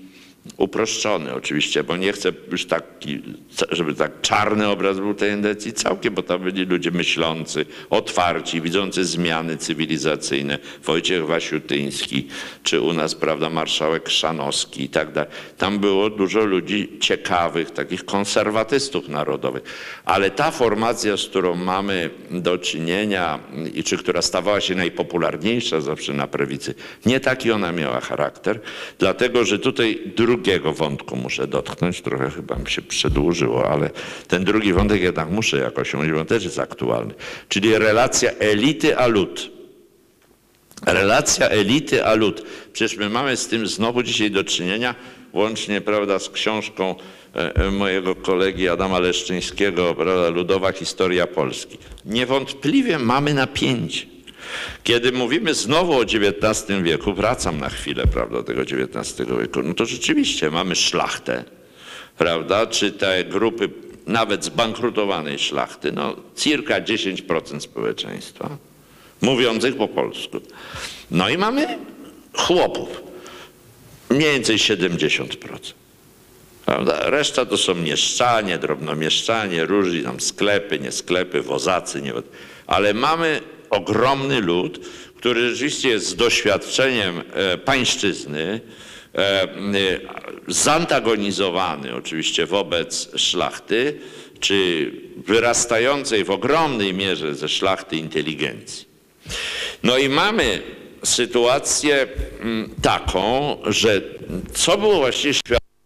uproszczony oczywiście, bo nie chcę już taki, żeby tak czarny obraz był tej tendencji całkiem, bo tam byli ludzie myślący, otwarci, widzący zmiany cywilizacyjne. Wojciech Wasiutyński, czy u nas, prawda, marszałek Szanowski i tak dalej. Tam było dużo ludzi ciekawych, takich konserwatystów narodowych. Ale ta formacja, z którą mamy do czynienia i czy która stawała się najpopularniejsza zawsze na prawicy, nie taki ona miała charakter, dlatego, że tutaj drugi drugiego wątku muszę dotknąć, trochę chyba mi się przedłużyło, ale ten drugi wątek jednak muszę jakoś omówić, bo też jest aktualny, czyli relacja elity a lud. Relacja elity a lud. Przecież my mamy z tym znowu dzisiaj do czynienia, łącznie prawda, z książką e, e, mojego kolegi Adama Leszczyńskiego, prawda, Ludowa Historia Polski. Niewątpliwie mamy napięcie. Kiedy mówimy znowu o XIX wieku, wracam na chwilę prawda, tego XIX wieku, no to rzeczywiście mamy szlachtę, prawda, czy te grupy nawet zbankrutowanej szlachty, no cirka 10% społeczeństwa, mówiących po polsku. No i mamy chłopów, mniej więcej 70%. Prawda? Reszta to są mieszczanie, drobnomieszczanie, różni tam sklepy, nie sklepy, wozacy, nie... ale mamy ogromny lud, który rzeczywiście jest z doświadczeniem e, pańszczyzny, e, e, zantagonizowany oczywiście wobec szlachty, czy wyrastającej w ogromnej mierze ze szlachty inteligencji. No i mamy sytuację mm, taką, że co było właściwie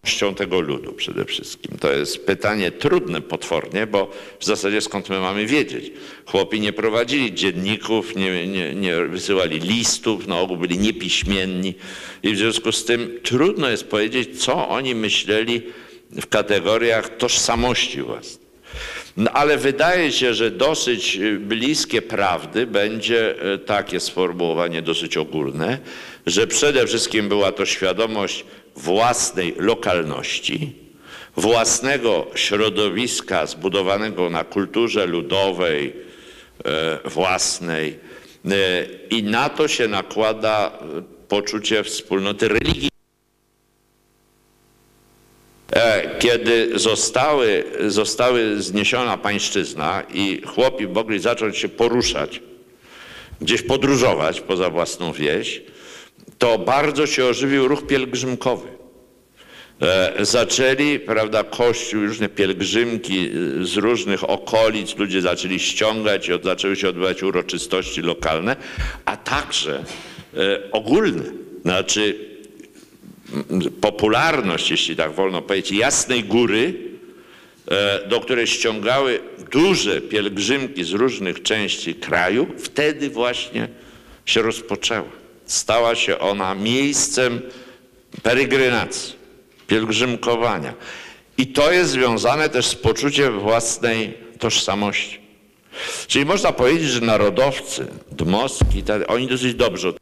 świadomością tego ludu przede wszystkim? To jest pytanie trudne potwornie, bo w zasadzie skąd my mamy wiedzieć? Chłopi nie prowadzili dzienników, nie, nie, nie wysyłali listów, na ogół byli niepiśmienni i w związku z tym trudno jest powiedzieć, co oni myśleli w kategoriach tożsamości własnej. No, ale wydaje się, że dosyć y, bliskie prawdy będzie y, takie sformułowanie dosyć ogólne, że przede wszystkim była to świadomość własnej lokalności, własnego środowiska zbudowanego na kulturze ludowej, y, własnej i na to się nakłada poczucie wspólnoty religii. E, kiedy zostały, zostały zniesiona pańszczyzna i chłopi mogli zacząć się poruszać, gdzieś podróżować poza własną wieś, to bardzo się ożywił ruch pielgrzymkowy. E, zaczęli, prawda, kościół, różne pielgrzymki z różnych okolic, ludzie zaczęli ściągać i zaczęły się odbywać uroczystości lokalne, a także e, ogólne. Znaczy popularność, jeśli tak wolno powiedzieć, Jasnej Góry, e, do której ściągały duże pielgrzymki z różnych części kraju, wtedy właśnie się rozpoczęła. Stała się ona miejscem peregrinacji, pielgrzymkowania. I to jest związane też z poczuciem własnej tożsamości. Czyli można powiedzieć, że narodowcy, Dmowski, oni dosyć dobrze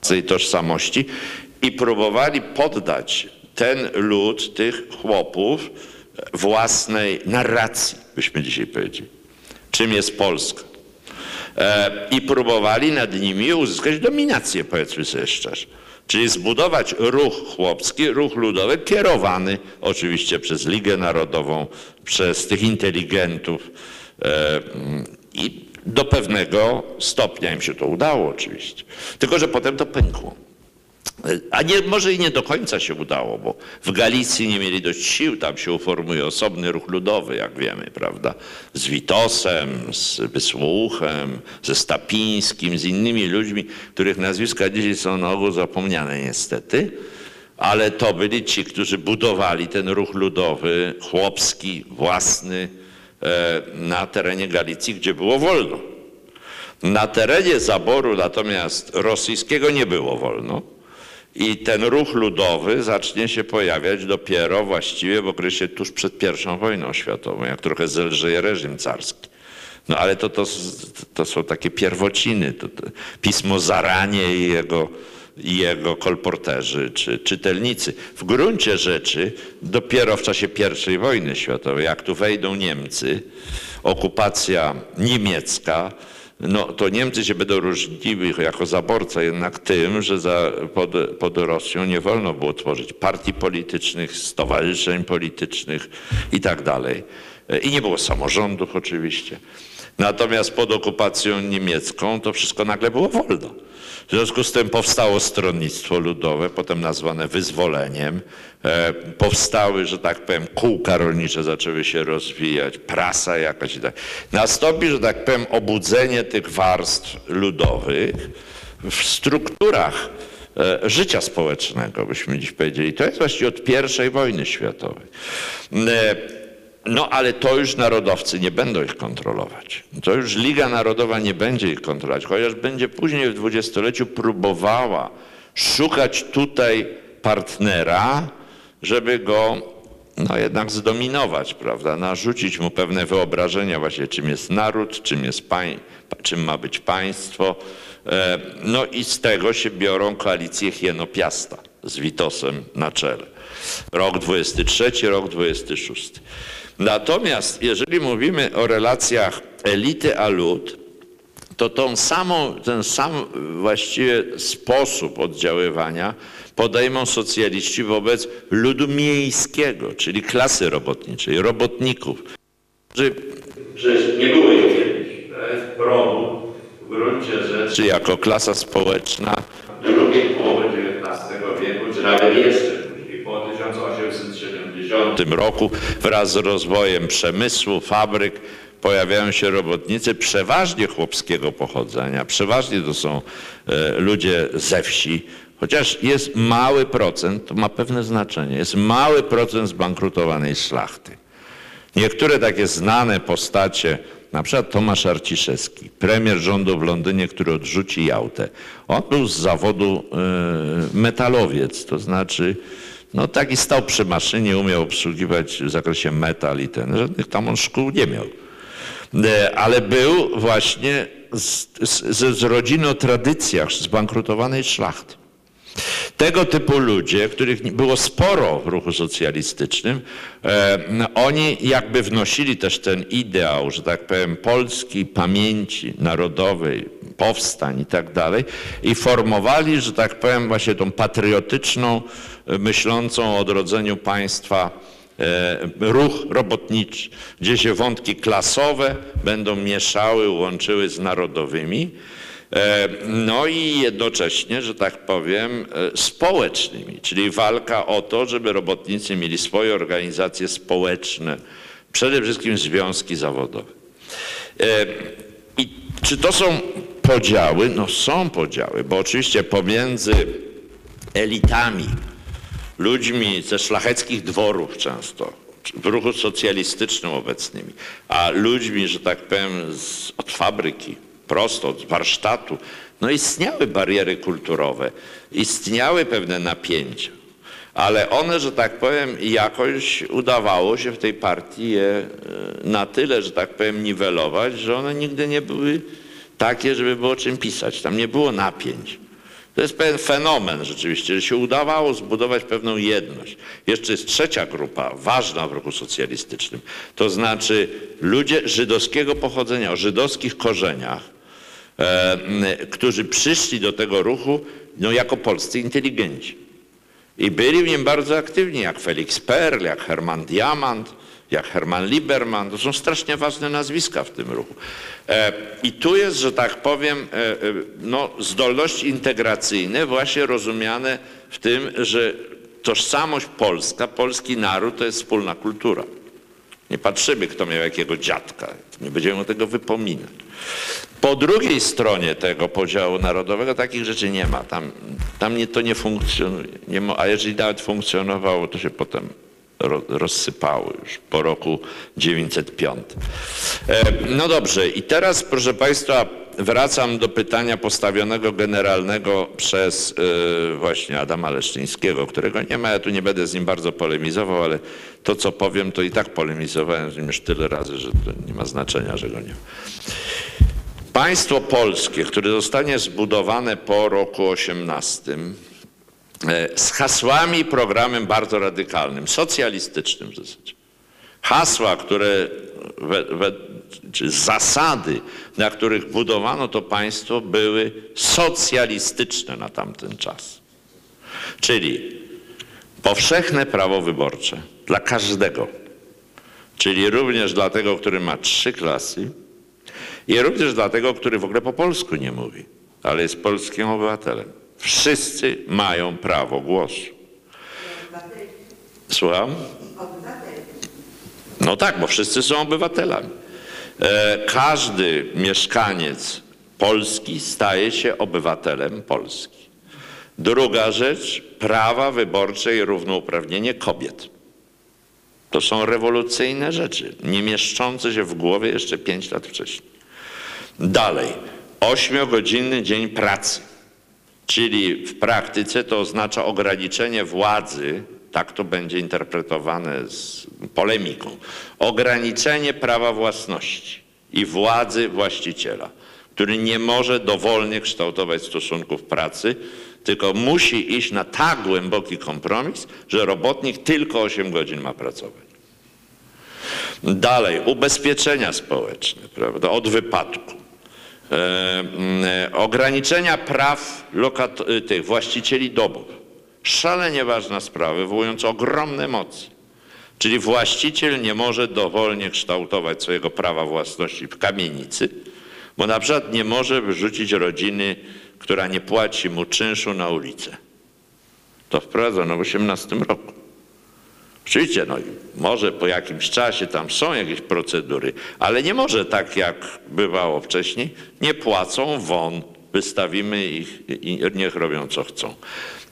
tej tożsamości i próbowali poddać ten lud, tych chłopów własnej narracji, byśmy dzisiaj powiedzieli. Czym jest Polska? E, I próbowali nad nimi uzyskać dominację, powiedzmy sobie szczerze. Czyli zbudować ruch chłopski, ruch ludowy, kierowany oczywiście przez Ligę Narodową, przez tych inteligentów. E, I do pewnego stopnia im się to udało oczywiście. Tylko, że potem to pękło. A nie, może i nie do końca się udało, bo w Galicji nie mieli dość sił, tam się uformuje osobny ruch ludowy, jak wiemy, prawda? Z Witosem, z Wysłuchem, ze Stapińskim, z innymi ludźmi, których nazwiska dzisiaj są na ogół zapomniane niestety, ale to byli ci, którzy budowali ten ruch ludowy, chłopski, własny, E, na terenie Galicji, gdzie było wolno. Na terenie zaboru natomiast rosyjskiego nie było wolno. I ten ruch ludowy zacznie się pojawiać dopiero właściwie w okresie tuż przed I wojną światową, jak trochę zelżeje reżim carski. No ale to, to, to są takie pierwociny. To, to pismo Zaranie i jego i jego kolporterzy czy czytelnicy. W gruncie rzeczy dopiero w czasie I wojny światowej, jak tu wejdą Niemcy, okupacja niemiecka, no to Niemcy się będą różniły jako zaborca jednak tym, że za, pod, pod Rosją nie wolno było tworzyć partii politycznych, stowarzyszeń politycznych i tak dalej. I nie było samorządów oczywiście. Natomiast pod okupacją niemiecką to wszystko nagle było wolno. W związku z tym powstało stronnictwo ludowe, potem nazwane wyzwoleniem. E, powstały, że tak powiem, kółka rolnicze zaczęły się rozwijać, prasa jakaś i tak. Nastąpi, że tak powiem, obudzenie tych warstw ludowych w strukturach e, życia społecznego, byśmy dziś powiedzieli. To jest właściwie od I wojny światowej. No ale to już narodowcy nie będą ich kontrolować. To już Liga Narodowa nie będzie ich kontrolować, chociaż będzie później w dwudziestoleciu próbowała szukać tutaj partnera, żeby go no jednak zdominować, prawda, narzucić mu pewne wyobrażenia właśnie czym jest naród, czym, jest pań, czym ma być państwo. E, no i z tego się biorą koalicje Hieno-Piasta z Witosem na czele. Rok 23, rok 26. Natomiast jeżeli mówimy o relacjach elity a lud, to tą samą, ten sam właściwie sposób oddziaływania podejmą socjaliści wobec ludu miejskiego, czyli klasy robotniczej, robotników. Że, że nie było ich kiedyś. W promu w gruncie rzeczy jako klasa społeczna drugiej połowy XIX wieku, czy nawet jeszcze później, po 1870 roku wraz z rozwojem przemysłu, fabryk, pojawiają się robotnicy przeważnie chłopskiego pochodzenia, przeważnie to są e, ludzie ze wsi, chociaż jest mały procent, to ma pewne znaczenie, jest mały procent zbankrutowanej szlachty. Niektóre takie znane postacie, na przykład Tomasz Arciszewski, premier rządu w Londynie, który odrzuci Jałtę. On był z zawodu e, metalowiec, to znaczy no taki stał przy maszynie, umiał obsługiwać w zakresie metal i ten, żadnych tam on szkół nie miał. E, ale był właśnie z, z, z rodziny o tradycjach zbankrutowanej szlachty. Tego typu ludzie, których było sporo w ruchu socjalistycznym, e, oni jakby wnosili też ten ideał, że tak powiem, polskiej pamięci narodowej, powstań i tak dalej i formowali, że tak powiem, właśnie tą patriotyczną, myślącą o odrodzeniu państwa E, ruch robotniczy, gdzie się wątki klasowe będą mieszały, łączyły z narodowymi. E, no i jednocześnie, że tak powiem, e, społecznymi, czyli walka o to, żeby robotnicy mieli swoje organizacje społeczne, przede wszystkim związki zawodowe. I czy to są podziały? No są podziały, bo oczywiście pomiędzy elitami ludźmi ze szlacheckich dworów często, w ruchu socjalistycznym obecnymi, a ludźmi, że tak powiem, z, od fabryki, prosto od warsztatu, no istniały bariery kulturowe, istniały pewne napięcia, ale one, że tak powiem, jakoś udawało się w tej partii je e, na tyle, że tak powiem, niwelować, że one nigdy nie były takie, żeby było czym pisać. Tam nie było napięć. To jest pewien fenomen rzeczywiście, że się udawało zbudować pewną jedność. Jeszcze jest trzecia grupa, ważna w ruchu socjalistycznym, to znaczy ludzie żydowskiego pochodzenia, o żydowskich korzeniach, e, którzy przyszli do tego ruchu no, jako polscy inteligenci. I byli w nim bardzo aktywni, jak Felix Perl, jak Hermann Diamant, jak Hermann Lieberman. To są strasznie ważne nazwiska w tym ruchu. E, I tu jest, że tak powiem, e, e, no, zdolności integracyjne właśnie rozumiane w tym, że tożsamość polska, polski naród to jest wspólna kultura. Nie patrzymy, kto miał jakiego dziadka. Nie będziemy tego wypominać. Po drugiej stronie tego podziału narodowego takich rzeczy nie ma. Tam, tam nie, to nie funkcjonuje. Nie a jeżeli nawet funkcjonowało, to się potem rozsypały już po roku 905. E, no dobrze, i teraz proszę Państwa, wracam do pytania postawionego generalnego przez e, właśnie Adama Leszczyńskiego, którego nie ma, ja tu nie będę z nim bardzo polemizował, ale to co powiem, to i tak polemizowałem z nim już tyle razy, że to nie ma znaczenia, że go nie ma. Państwo polskie, które zostanie zbudowane po roku 18, E, z hasłami programem bardzo radykalnym, socjalistycznym w zasadzie. Hasła, które, we, we, zasady, na których budowano to państwo, były socjalistyczne na tamten czas. Czyli powszechne prawo wyborcze dla każdego, czyli również dla tego, który ma trzy klasy i również dla tego, który w ogóle po polsku nie mówi, ale jest polskim obywatelem. Wszyscy mają prawo głosu. Słucham? No tak, bo wszyscy są obywatelami. E, każdy mieszkaniec Polski staje się obywatelem Polski. Druga rzecz, prawa wyborcze i równouprawnienie kobiet. To są rewolucyjne rzeczy, nie mieszczące się w głowie jeszcze 5 lat wcześniej. Dalej, ośmiogodzinny dzień pracy, czyli w praktyce to oznacza ograniczenie władzy, tak to będzie interpretowane z polemiką, ograniczenie prawa własności i władzy właściciela, który nie może dowolnie kształtować stosunków pracy, tylko musi iść na tak głęboki kompromis, że robotnik tylko 8 godzin ma pracować. Dalej, ubezpieczenia społeczne, prawda, od wypadku. E, e, ograniczenia praw y, tych właścicieli domów. Szalenie ważna sprawa, wywołująca ogromne emocje. Czyli właściciel nie może dowolnie kształtować swojego prawa własności w kamienicy, bo na przykład nie może wyrzucić rodziny, która nie płaci mu czynszu na ulicę. To wprowadzono w 18 roku. Oczywiście, no, może po jakimś czasie tam są jakieś procedury, ale nie może tak jak bywało wcześniej, nie płacą won, wystawimy ich i niech robią co chcą.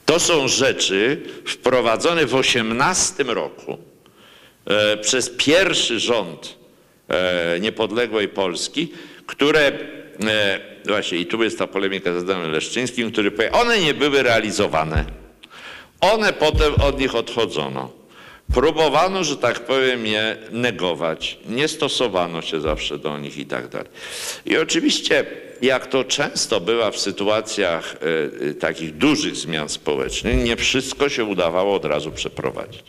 To są rzeczy wprowadzone w 18 roku e, przez pierwszy rząd e, niepodległej Polski, które e, właśnie i tu jest ta polemika z Adamem Leszczyńskim, który powie, one nie były realizowane. One potem od nich odchodzono. Próbowano, że tak powiem, je negować. Nie stosowano się zawsze do nich i tak dalej. I oczywiście, jak to często bywa w sytuacjach e, takich dużych zmian społecznych, nie wszystko się udawało od razu przeprowadzić.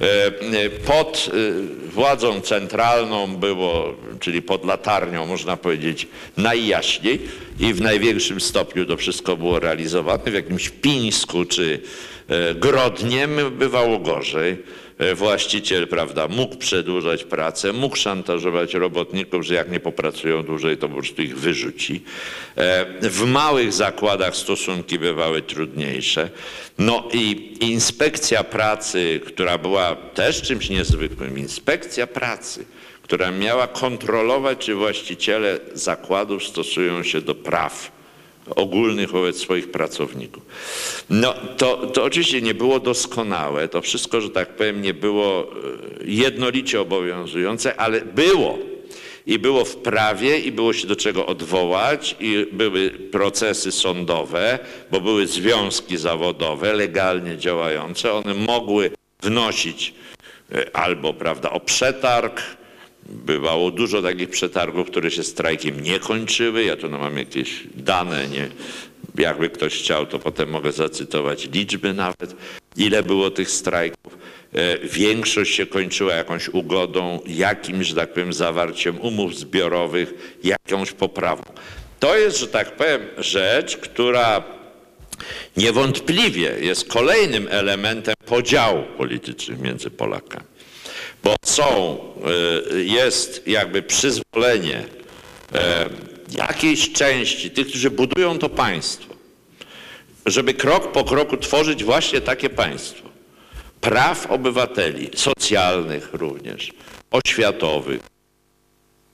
E, pod e, władzą centralną było, czyli pod latarnią, można powiedzieć, najjaśniej i w największym stopniu to wszystko było realizowane. W jakimś Pińsku czy e, Grodnie bywało gorzej właściciel, prawda, mógł przedłużać pracę, mógł szantażować robotników, że jak nie popracują dłużej, to po prostu ich wyrzuci. E, W małych zakładach stosunki bywały trudniejsze. No i inspekcja pracy, która była też czymś niezwykłym, inspekcja pracy, która miała kontrolować, czy właściciele zakładów stosują się do praw ogólnych wobec swoich pracowników. No to, to oczywiście nie było doskonałe, to wszystko, że tak powiem, nie było e, jednolicie obowiązujące, ale było. I było w prawie, i było się do czego odwołać, i były procesy sądowe, bo były związki zawodowe legalnie działające. One mogły wnosić e, albo prawda, o przetarg, Bywało dużo takich przetargów, które się strajkiem nie kończyły. Ja tu no mam jakieś dane, nie, jakby ktoś chciał, to potem mogę zacytować liczby nawet, ile było tych strajków. E, Większość się kończyła jakąś ugodą, jakimś, że tak powiem, zawarciem umów zbiorowych, jakąś poprawą. To jest, że tak powiem, rzecz, która niewątpliwie jest kolejnym elementem podziału politycznych między Polakami bo są, y, jest jakby przyzwolenie e, jakiejś części tych, którzy budują to państwo, żeby krok po kroku tworzyć właśnie takie państwo. Praw obywateli, socjalnych również, oświatowych,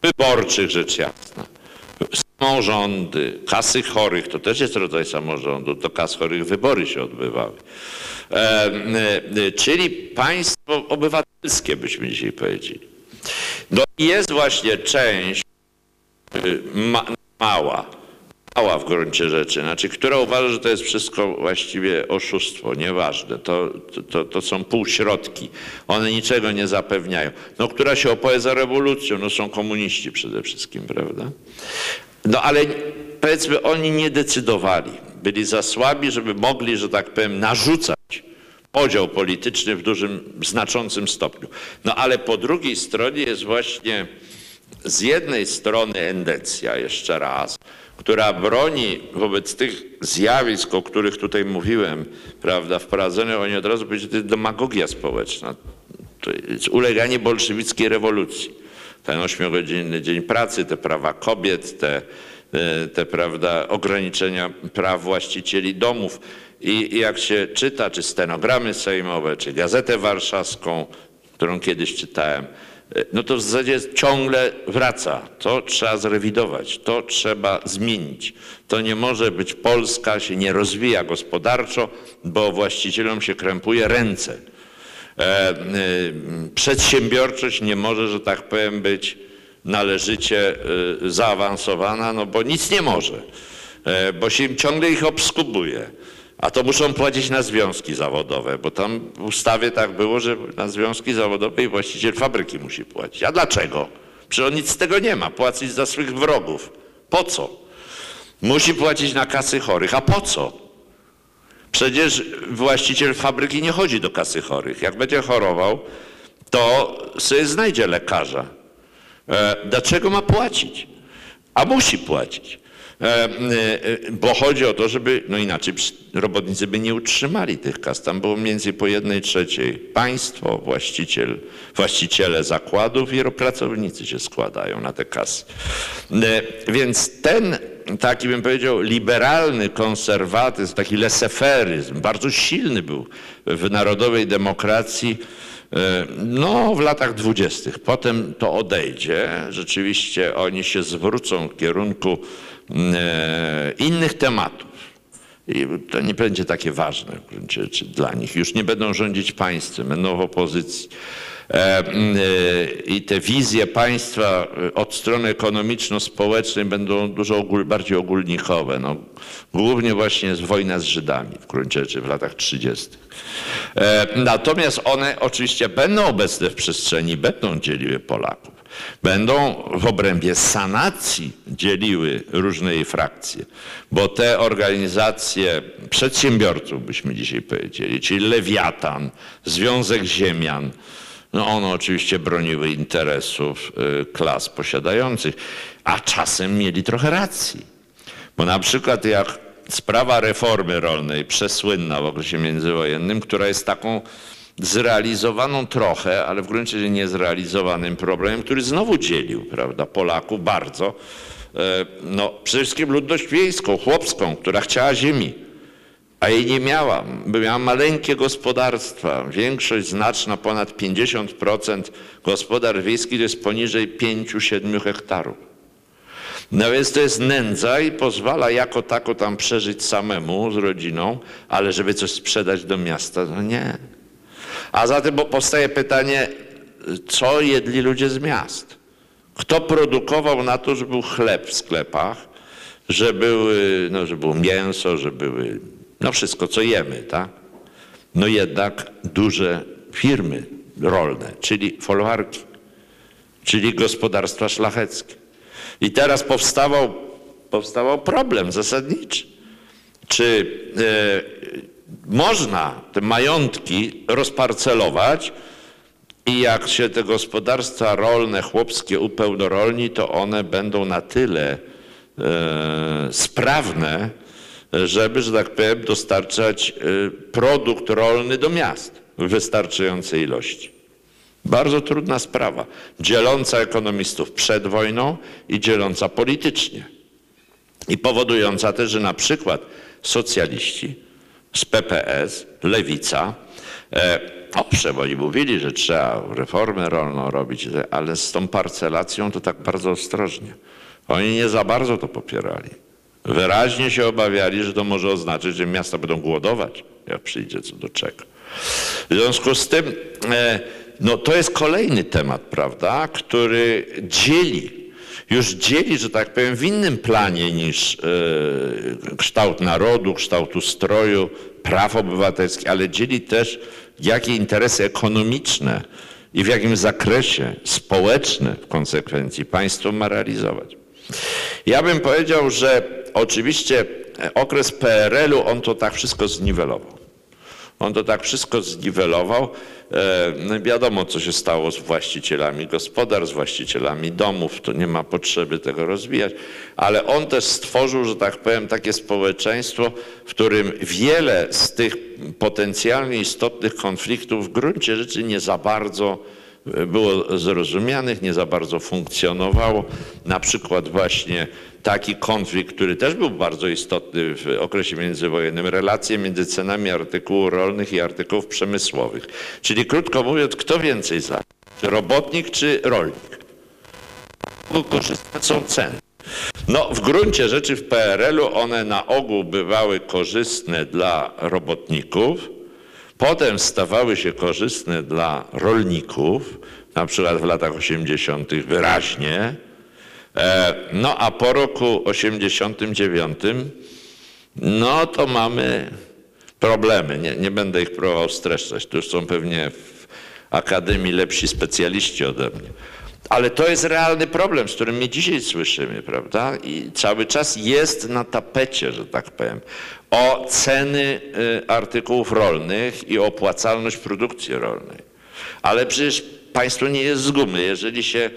wyborczych rzecz jasna. Samorządy, kasy chorych, to też jest rodzaj samorządu, do kas chorych wybory się odbywały. E, czyli państwo obywatelskie, byśmy dzisiaj powiedzieli. No i jest właśnie część y, ma, mała, mała w gruncie rzeczy, znaczy, która uważa, że to jest wszystko właściwie oszustwo, nieważne. To, to, to są półśrodki. One niczego nie zapewniają. No, która się opowie za rewolucją, no są komuniści przede wszystkim, prawda? No ale powiedzmy, oni nie decydowali. Byli za słabi, żeby mogli, że tak powiem, narzucać podział polityczny w dużym, znaczącym stopniu. No ale po drugiej stronie jest właśnie z jednej strony endecja, jeszcze raz, która broni wobec tych zjawisk, o których tutaj mówiłem, prawda, wprowadzone, oni od razu powiedzieli, to jest demagogia społeczna, to jest uleganie bolszewickiej rewolucji. Ten ośmiogodzinny dzień pracy, te prawa kobiet, te, te prawda, ograniczenia praw właścicieli domów. I, jak się czyta, czy stenogramy sejmowe, czy gazetę warszawską, którą kiedyś czytałem, no to w zasadzie ciągle wraca. To trzeba zrewidować, to trzeba zmienić. To nie może być Polska się nie rozwija gospodarczo, bo właścicielom się krępuje ręce. E, y, przedsiębiorczość nie może, że tak powiem, być należycie y, zaawansowana, no bo nic nie może, e, bo się ciągle ich obskubuje. A to muszą płacić na związki zawodowe, bo tam w ustawie tak było, że na związki zawodowe i właściciel fabryki musi płacić. A dlaczego? Przecież on nic z tego nie ma, płacić za swych wrogów. Po co? Musi płacić na kasy chorych. A po co? Przecież właściciel fabryki nie chodzi do kasy chorych. Jak będzie chorował, to sobie znajdzie lekarza. E, dlaczego ma płacić? A musi płacić. E, e, bo chodzi o to, żeby, no inaczej robotnicy by nie utrzymali tych kas. Tam było więcej po jednej trzeciej państwo, właściciel, właściciele zakładów i pracownicy się składają na te kasy. Więc ten taki bym powiedział liberalny konserwatyzm, taki leseferyzm, bardzo silny był w narodowej demokracji, no, w latach dwudziestych. Potem to odejdzie. Rzeczywiście oni się zwrócą w kierunku E, innych tematów. I to nie będzie takie ważne w gruncie rzeczy dla nich. Już nie będą rządzić państwem, będą w opozycji. E, e, I te wizje państwa od strony ekonomiczno-społecznej będą dużo bardziej ogólnikowe. No, głównie właśnie jest wojna z Żydami w gruncie rzeczy w latach 30. Natomiast one oczywiście będą obecne w przestrzeni, będą dzieliły Polaków będą w obrębie sanacji dzieliły różne jej frakcje, bo te organizacje przedsiębiorców, byśmy dzisiaj powiedzieli, czyli Lewiatan, Związek Ziemian, no one oczywiście broniły interesów y, klas posiadających, a czasem mieli trochę racji. Bo na przykład jak sprawa reformy rolnej, przesłynna w okresie międzywojennym, która jest taką zrealizowaną trochę, ale w gruncie rzeczy niezrealizowanym problemem, który znowu dzielił prawda, Polaków bardzo. E, no, przede wszystkim ludność wiejską, chłopską, która chciała ziemi, a jej nie miała. Miała maleńkie gospodarstwa. Większość znaczna, ponad 50% gospodarstw wiejskich to jest poniżej 5-7 hektarów. No więc to jest nędza i pozwala jako tako tam przeżyć samemu z rodziną, ale żeby coś sprzedać do miasta, no nie. A zatem powstaje pytanie, co jedli ludzie z miast? Kto produkował na to, że był chleb w sklepach, że, były, no, że było mięso, że były, no wszystko, co jemy, tak? No jednak duże firmy rolne, czyli folwarki, czyli gospodarstwa szlacheckie. I teraz powstawał, powstawał problem zasadniczy. Czy e, można te majątki rozparcelować i jak się te gospodarstwa rolne, chłopskie upełnorolni, to one będą na tyle e, sprawne, żeby, że tak powiem, dostarczać e, produkt rolny do miast w wystarczającej ilości. Bardzo trudna sprawa, dzieląca ekonomistów przed wojną i dzieląca politycznie. I powodująca też, że na przykład socjaliści, z PPS, Lewica. E, owszem, oni mówili, że trzeba reformę rolną robić, ale z tą parcelacją to tak bardzo ostrożnie. Oni nie za bardzo to popierali. Wyraźnie się obawiali, że to może oznaczać, że miasta będą głodować, jak przyjdzie co do czego. W związku z tym, e, no to jest kolejny temat, prawda, który dzieli już dzieli, że tak powiem, w innym planie niż e, kształt narodu, kształt ustroju, praw obywatelskich, ale dzieli też, jakie interesy ekonomiczne i w jakim zakresie społeczne w konsekwencji państwo ma realizować. Ja bym powiedział, że oczywiście okres PRL-u on to tak wszystko zniwelował. On to tak wszystko zniwelował. E, no wiadomo, co się stało z właścicielami gospodarstw, z właścicielami domów, to nie ma potrzeby tego rozwijać, ale on też stworzył, że tak powiem, takie społeczeństwo, w którym wiele z tych potencjalnie istotnych konfliktów w gruncie rzeczy nie za bardzo było zrozumianych, nie za bardzo funkcjonowało. Na przykład właśnie taki konflikt, który też był bardzo istotny w okresie międzywojennym, relacje między cenami artykułów rolnych i artykułów przemysłowych. Czyli krótko mówiąc, kto więcej za? Robotnik czy rolnik? Korzystne są ceny. No, w gruncie rzeczy w PRL-u one na ogół bywały korzystne dla robotników, potem stawały się korzystne dla rolników, na przykład w latach 80. wyraźnie, e, no a po roku 89 no to mamy problemy. Nie, nie będę ich próbował streszczać. To już są pewnie w Akademii lepsi specjaliści ode mnie. Ale to jest realny problem, z którym my dzisiaj słyszymy, prawda? I cały czas jest na tapecie, że tak powiem, o ceny y, artykułów rolnych i opłacalność produkcji rolnej. Ale przecież państwo nie jest z gumy. Jeżeli się,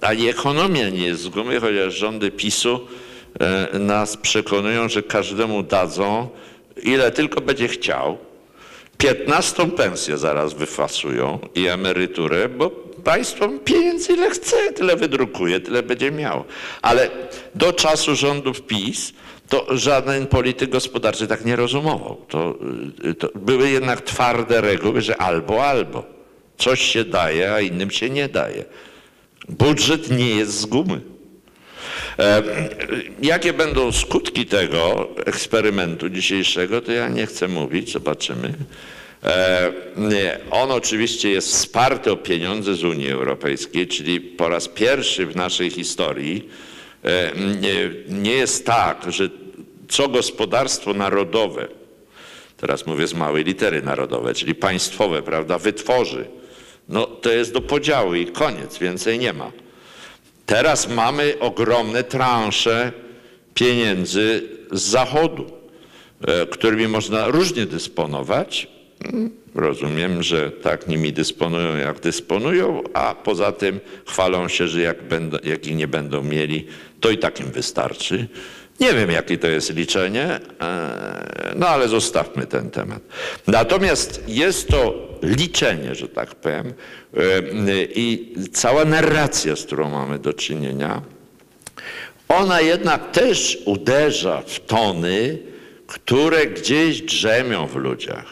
ani ekonomia nie jest z gumy, chociaż rządy PiSu y, nas przekonują, że każdemu dadzą, ile tylko będzie chciał. 15 pensję zaraz wyfasują i emeryturę, bo państwo pieniędzy ile chce, tyle wydrukuje, tyle będzie miało. Ale do czasu rządów PiS to żaden polityk gospodarczy tak nie rozumował. To, y, to były jednak twarde reguły, że albo, albo. Coś się daje, a innym się nie daje. Budżet nie jest z gumy. E, Jakie będą skutki tego eksperymentu dzisiejszego, to ja nie chcę mówić, zobaczymy. E, On oczywiście jest wsparty o pieniądze z Unii Europejskiej, czyli po raz pierwszy w naszej historii e, nie jest tak, że co gospodarstwo narodowe, teraz mówię z małej litery narodowe, czyli państwowe, prawda, wytworzy, no to jest do podziału i koniec, więcej nie ma. Teraz mamy ogromne transze pieniędzy z zachodu, e, którymi można różnie dysponować. Rozumiem, że tak nimi dysponują, jak dysponują, a poza tym chwalą się, że jak, będą, jak ich nie będą mieli, to i tak im wystarczy. Nie wiem, jakie to jest liczenie, e, no ale zostawmy ten temat. Natomiast jest to liczenie, że tak powiem, e, i cała narracja, z którą mamy do czynienia, ona jednak też uderza w tony, które gdzieś drzemią w ludziach,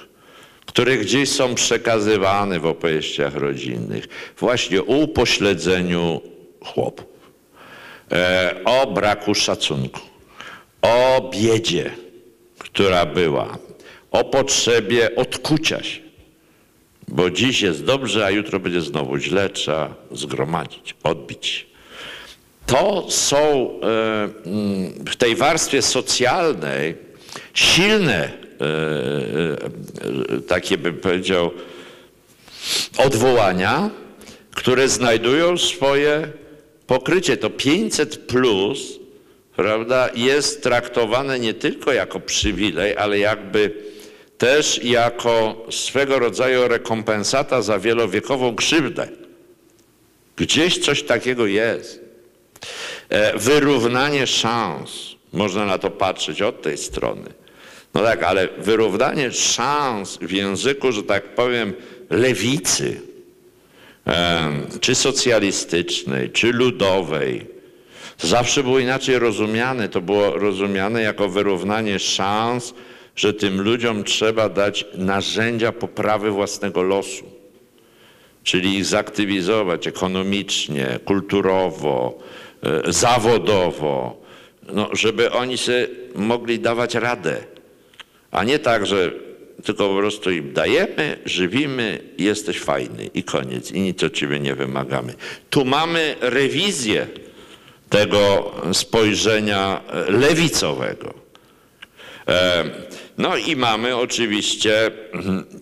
które gdzieś są przekazywane w opowieściach rodzinnych, właśnie o upośledzeniu chłopów, e, o braku szacunku, o biedzie, która była, o potrzebie odkucia się. Bo dziś jest dobrze, a jutro będzie znowu źle, trzeba zgromadzić, odbić. To są e, mm, w tej warstwie socjalnej silne, e, e, takie bym powiedział, odwołania, które znajdują swoje pokrycie. To 500 plus, prawda, jest traktowane nie tylko jako przywilej, ale jakby też jako swego rodzaju rekompensata za wielowiekową krzywdę. Gdzieś coś takiego jest. E, Wyrównanie szans, można na to patrzeć od tej strony. No tak, ale wyrównanie szans w języku, że tak powiem, lewicy, czy socjalistycznej, czy ludowej, zawsze było inaczej rozumiane. To było rozumiane jako wyrównanie szans, że tym ludziom trzeba dać narzędzia poprawy własnego losu, czyli ich zaktywizować ekonomicznie, kulturowo, e, zawodowo, no, żeby oni sobie mogli dawać radę, a nie tak, że tylko po prostu im dajemy, żywimy, jesteś fajny i koniec. I nic od ciebie nie wymagamy. Tu mamy rewizję tego spojrzenia e, lewicowego. E, No i mamy oczywiście,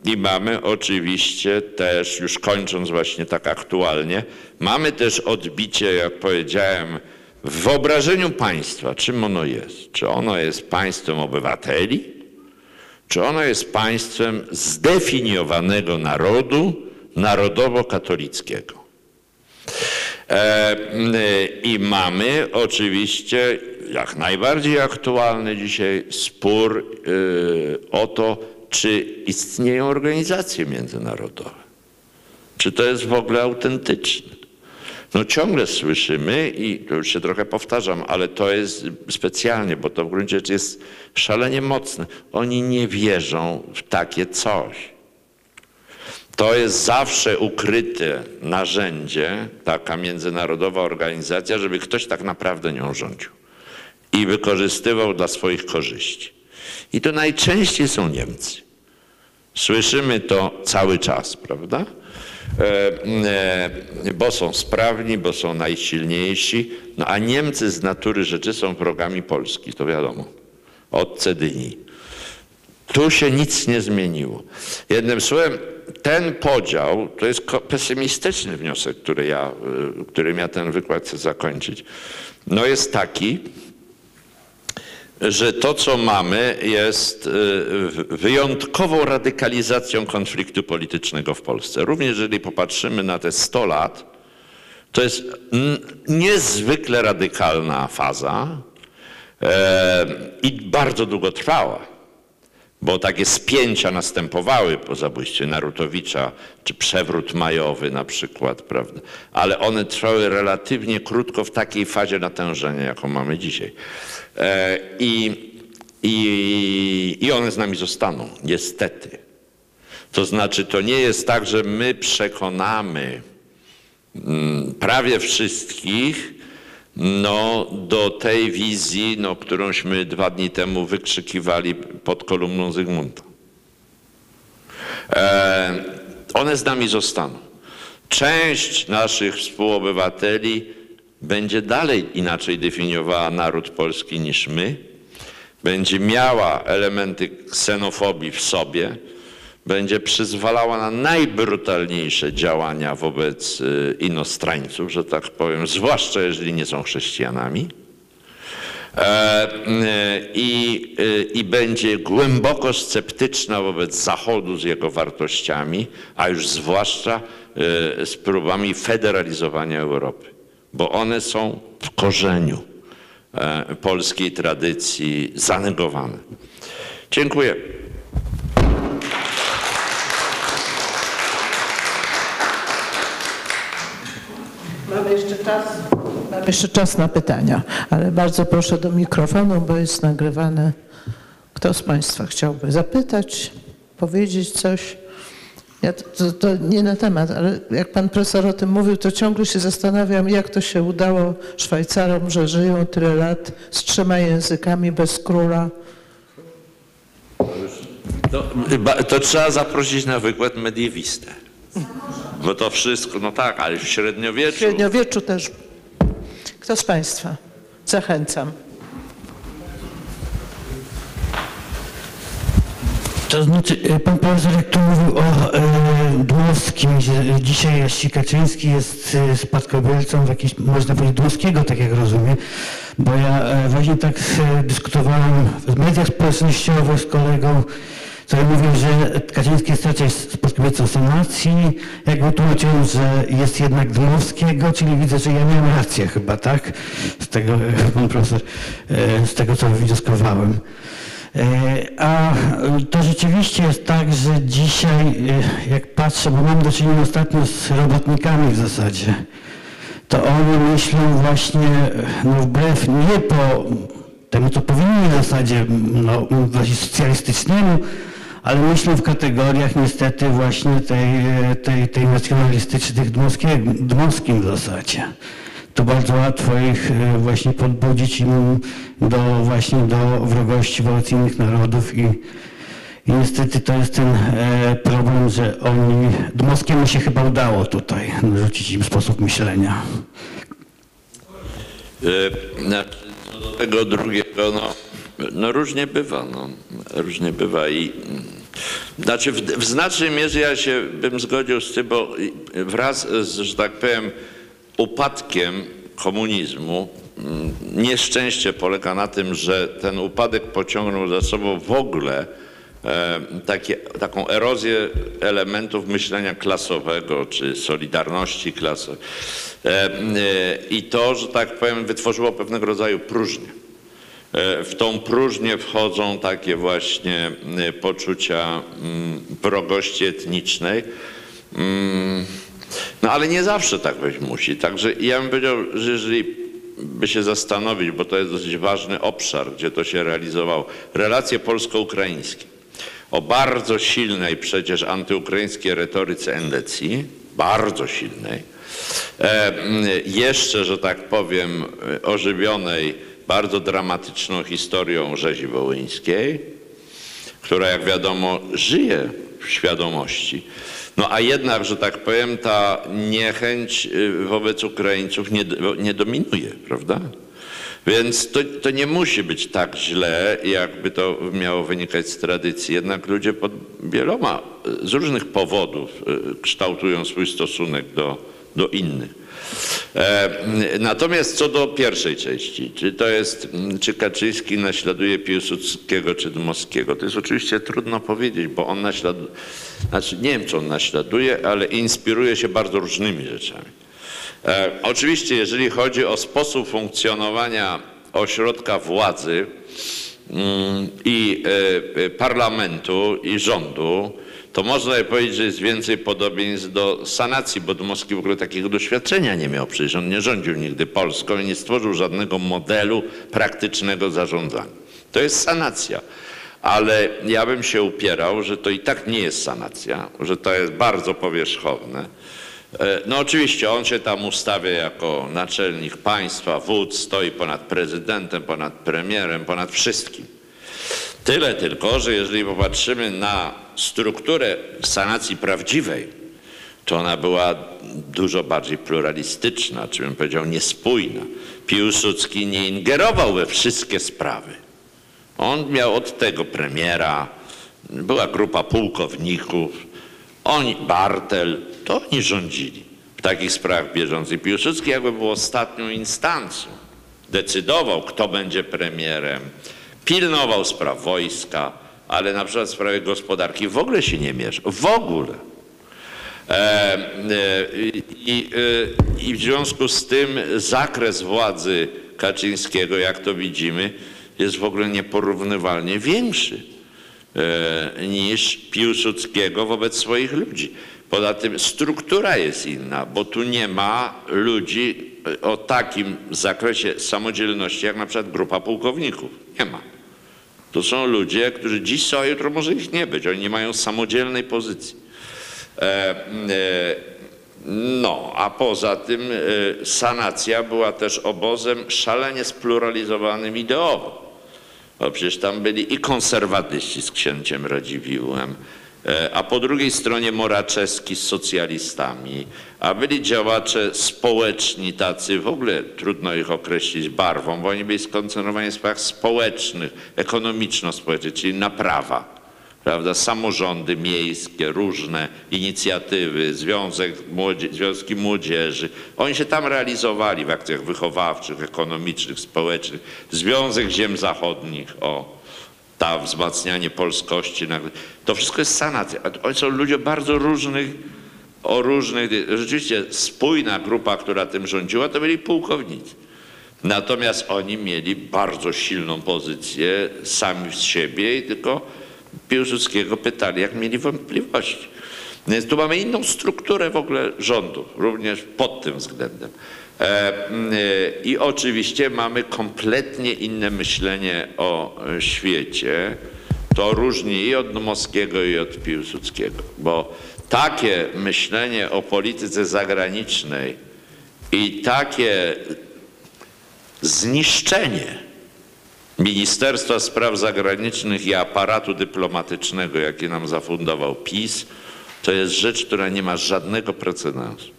i mamy oczywiście też, już kończąc właśnie tak aktualnie, mamy też odbicie, jak powiedziałem, w wyobrażeniu państwa, czym ono jest. Czy ono jest państwem obywateli, czy ono jest państwem zdefiniowanego narodu, narodowo-katolickiego. E, I mamy oczywiście jak najbardziej aktualny dzisiaj spór e, o to, czy istnieją organizacje międzynarodowe. Czy to jest w ogóle autentyczne? No ciągle słyszymy i to już się trochę powtarzam, ale to jest specjalnie, bo to w gruncie rzeczy jest szalenie mocne. Oni nie wierzą w takie coś. To jest zawsze ukryte narzędzie, taka międzynarodowa organizacja, żeby ktoś tak naprawdę nią rządził i wykorzystywał dla swoich korzyści. I to najczęściej są Niemcy. Słyszymy to cały czas, prawda? E, e, bo są sprawni, bo są najsilniejsi, no a Niemcy z natury rzeczy są wrogami Polski, to wiadomo, od Cedyni. Tu się nic nie zmieniło. Jednym słowem, ten podział to jest pesymistyczny wniosek, który ja, y, którym ja ten wykład chcę zakończyć. No jest taki, że to, co mamy, jest y, wyjątkową radykalizacją konfliktu politycznego w Polsce. Również jeżeli popatrzymy na te 100 lat, to jest niezwykle radykalna faza e, i bardzo długotrwała bo takie spięcia następowały po zabójstwie Narutowicza, czy przewrót majowy na przykład, prawda? Ale one trwały relatywnie krótko w takiej fazie natężenia, jaką mamy dzisiaj. E, I, i, I one z nami zostaną, niestety. To znaczy, to nie jest tak, że my przekonamy mm, prawie wszystkich, no, do tej wizji, no, którąśmy dwa dni temu wykrzykiwali pod kolumną Zygmunta. E, one z nami zostaną. Część naszych współobywateli będzie dalej inaczej definiowała naród polski niż my, będzie miała elementy ksenofobii w sobie, będzie przyzwalała na najbrutalniejsze działania wobec y, inostrańców, że tak powiem, zwłaszcza jeżeli nie są chrześcijanami. E, y, I, y, I będzie głęboko sceptyczna wobec Zachodu z jego wartościami, a już zwłaszcza z próbami federalizowania Europy, bo one są w korzeniu e, polskiej tradycji zanegowane. Dziękuję. Mamy jeszcze czas. Mamy jeszcze czas na pytania, ale bardzo proszę do mikrofonu, bo jest nagrywane. Kto z Państwa chciałby zapytać, powiedzieć coś? Ja to, to, to nie na temat, ale jak pan profesor o tym mówił, to ciągle się zastanawiam, jak to się udało Szwajcarom, że żyją tyle lat z trzema językami bez króla. To, to trzeba zaprosić na wykład mediewistę. Bo to wszystko, no tak, ale w W średniowieczu. średniowieczu też. Kto z Państwa? Zachęcam. To znaczy, e, pan profesor jak tu mówił o e, dzisiaj Jasi Kaczyński jest e, spadkobiercą w jakiś, można powiedzieć, Dmowskiego, tak jak rozumiem, bo ja e, właśnie tak e, dyskutowałem w mediach społecznościowych z kolegą, który mówił, że Kaczyński jest raczej spadkobiercą sanacji, jakby tłumaczyłem, że jest jednak Dmowskiego, czyli widzę, że ja miałem rację chyba, tak? Z tego, pan profesor, e, z tego co wnioskowałem. E, A to rzeczywiście jest tak, że dzisiaj, e, jak patrzę, bo mam do czynienia ostatnio z robotnikami w zasadzie, to oni myślą właśnie no wbrew nie po temu, co powinni w zasadzie, no, właśnie socjalistycznemu, ale myślą w kategoriach niestety właśnie tej, tej, tej nacjonalistycznych dmowskim w zasadzie to bardzo łatwo ich e, właśnie podbudzić im do właśnie do wrogości wobec innych narodów i, i niestety to jest ten e, problem, że oni, Dmowskiemu się chyba udało tutaj narzucić im sposób myślenia. E, znaczy, co do tego drugiego, no, no różnie bywa, no, różnie bywa i mm, znaczy w, w znacznej mierze ja się bym zgodził z tym, bo wraz z, że tak powiem, upadkiem komunizmu mm, nieszczęście polega na tym, że ten upadek pociągnął za sobą w ogóle e, takie, taką erozję elementów myślenia klasowego czy solidarności klasowej. E, e, I to, że tak powiem, wytworzyło pewnego rodzaju próżnię. E, W tą próżnię wchodzą takie właśnie e, poczucia mm, wrogości etnicznej. Mm, No ale nie zawsze tak być musi. Także ja bym powiedział, że jeżeli by się zastanowić, bo to jest dosyć ważny obszar, gdzie to się realizowało, relacje polsko-ukraińskie o bardzo silnej przecież antyukraińskiej retoryce endecji, bardzo silnej, e, jeszcze, że tak powiem, ożywionej bardzo dramatyczną historią rzezi wołyńskiej, która jak wiadomo żyje świadomości. No a jednak, że tak powiem, ta niechęć y, wobec Ukraińców nie, nie dominuje, prawda? Więc to, to nie musi być tak źle, jakby to miało wynikać z tradycji. Jednak ludzie pod wieloma, y, z różnych powodów y, kształtują swój stosunek do, do innych. E, Natomiast co do pierwszej części, czy to jest, mm, czy Kaczyński naśladuje Piłsudskiego czy Dmowskiego, to jest oczywiście trudno powiedzieć, bo on naśladuje, znaczy nie wiem, czy on naśladuje, ale inspiruje się bardzo różnymi rzeczami. E, Oczywiście, jeżeli chodzi o sposób funkcjonowania ośrodka władzy mm, i e, parlamentu i rządu, to można by powiedzieć, że jest więcej podobieństw do sanacji, bo Dmowski w ogóle takiego doświadczenia nie miał. Przecież on nie rządził nigdy Polską i nie stworzył żadnego modelu praktycznego zarządzania. To jest sanacja. Ale ja bym się upierał, że to i tak nie jest sanacja, że to jest bardzo powierzchowne. E, No oczywiście on się tam ustawia jako naczelnik państwa, wódz, stoi ponad prezydentem, ponad premierem, ponad wszystkim. Tyle tylko, że jeżeli popatrzymy na strukturę sanacji prawdziwej, to ona była dużo bardziej pluralistyczna, czy bym powiedział niespójna. Piłsudski nie ingerował we wszystkie sprawy. On miał od tego premiera, była grupa pułkowników, oni, Bartel, to oni rządzili w takich sprawach bieżących. Piłsudski jakby był ostatnią instancją. Decydował, kto będzie premierem, pilnował spraw wojska, ale na przykład w sprawie gospodarki w ogóle się nie mieszał. W ogóle. E, e, I, e, I w związku z tym zakres władzy Kaczyńskiego, jak to widzimy, jest w ogóle nieporównywalnie większy niż Piłsudskiego wobec swoich ludzi. Poza tym struktura jest inna, bo tu nie ma ludzi o takim zakresie samodzielności, jak na przykład grupa pułkowników. Nie ma. To są ludzie, którzy dziś są, a jutro może ich nie być. Oni nie mają samodzielnej pozycji. E, e, No, a poza tym e, sanacja była też obozem szalenie spluralizowanym ideowo. Bo przecież tam byli i konserwatyści z księciem Radziwiłłem, a po drugiej stronie Moraczewski z socjalistami, a byli działacze społeczni tacy, w ogóle trudno ich określić barwą, bo oni byli skoncentrowani w sprawach społecznych, ekonomiczno-społecznych, czyli na prawa prawda, samorządy miejskie, różne inicjatywy, Związek Młodzie, Związki Młodzieży. Oni się tam realizowali w akcjach wychowawczych, ekonomicznych, społecznych. Związek Ziem Zachodnich, o, ta wzmacnianie polskości. To wszystko jest sanacja. A Oni są ludzie bardzo różnych, o różnych, rzeczywiście spójna grupa, która tym rządziła, to byli pułkownicy. Natomiast oni mieli bardzo silną pozycję sami z siebie i tylko Piłsudskiego pytali, jak mieli wątpliwości. Więc tu mamy inną strukturę w ogóle rządu, również pod tym względem. E, e, I oczywiście mamy kompletnie inne myślenie o e, świecie. To różni i od Dmowskiego, i od Piłsudskiego, bo takie myślenie o polityce zagranicznej i takie zniszczenie Ministerstwa Spraw Zagranicznych i aparatu dyplomatycznego, jaki nam zafundował PiS, to jest rzecz, która nie ma żadnego precedensu.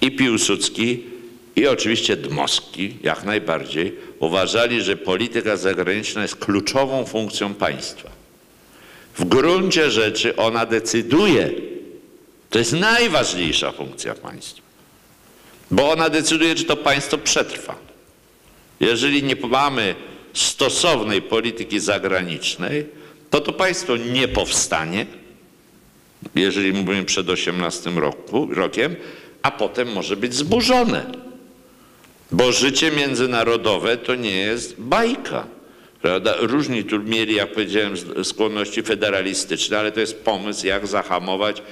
I Piłsudski, i oczywiście Dmowski, jak najbardziej, uważali, że polityka zagraniczna jest kluczową funkcją państwa. W gruncie rzeczy ona decyduje, to jest najważniejsza funkcja państwa, bo ona decyduje, czy to państwo przetrwa. Jeżeli nie mamy stosownej polityki zagranicznej, to to państwo nie powstanie, jeżeli mówimy przed 18 roku, rokiem, a potem może być zburzone. Bo życie międzynarodowe to nie jest bajka. Prawda? Różni tu mieli, jak powiedziałem, skłonności federalistyczne, ale to jest pomysł, jak zahamować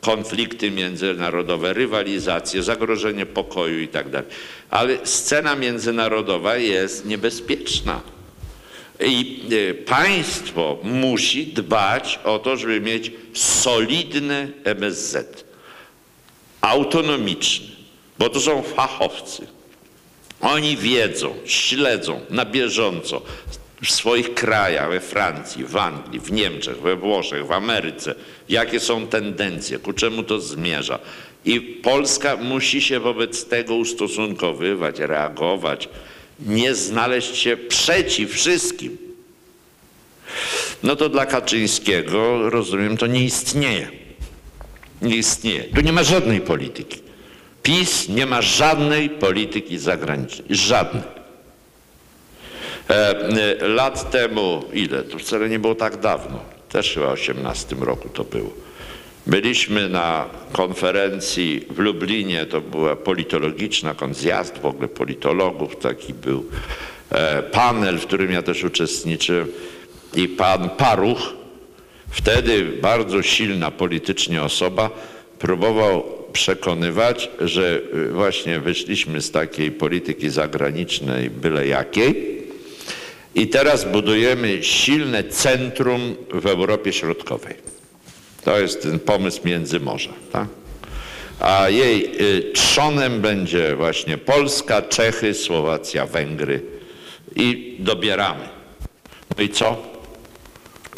konflikty międzynarodowe, rywalizacje, zagrożenie pokoju i tak. Ale scena międzynarodowa jest niebezpieczna. I e, państwo musi dbać o to, żeby mieć solidny MSZ, autonomiczny, bo to są fachowcy. Oni wiedzą, śledzą na bieżąco w swoich krajach, we Francji, w Anglii, w Niemczech, we Włoszech, w Ameryce, jakie są tendencje, ku czemu to zmierza. I Polska musi się wobec tego ustosunkowywać, reagować, nie znaleźć się przeciw wszystkim. No to dla Kaczyńskiego, rozumiem, to nie istnieje. Nie istnieje. Tu nie ma żadnej polityki. PiS nie ma żadnej polityki zagranicznej. Żadnej. E, e, lat temu, ile? To wcale nie było tak dawno. Też chyba w 18 roku to było. Byliśmy na konferencji w Lublinie, to była politologiczna, zjazd w ogóle politologów, taki był e, panel, w którym ja też uczestniczyłem i pan Paruch, wtedy bardzo silna politycznie osoba, próbował przekonywać, że y, właśnie wyszliśmy z takiej polityki zagranicznej byle jakiej i teraz budujemy silne centrum w Europie Środkowej. To jest ten pomysł Międzymorza. Tak? A jej y, trzonem będzie właśnie Polska, Czechy, Słowacja, Węgry i dobieramy. No i co?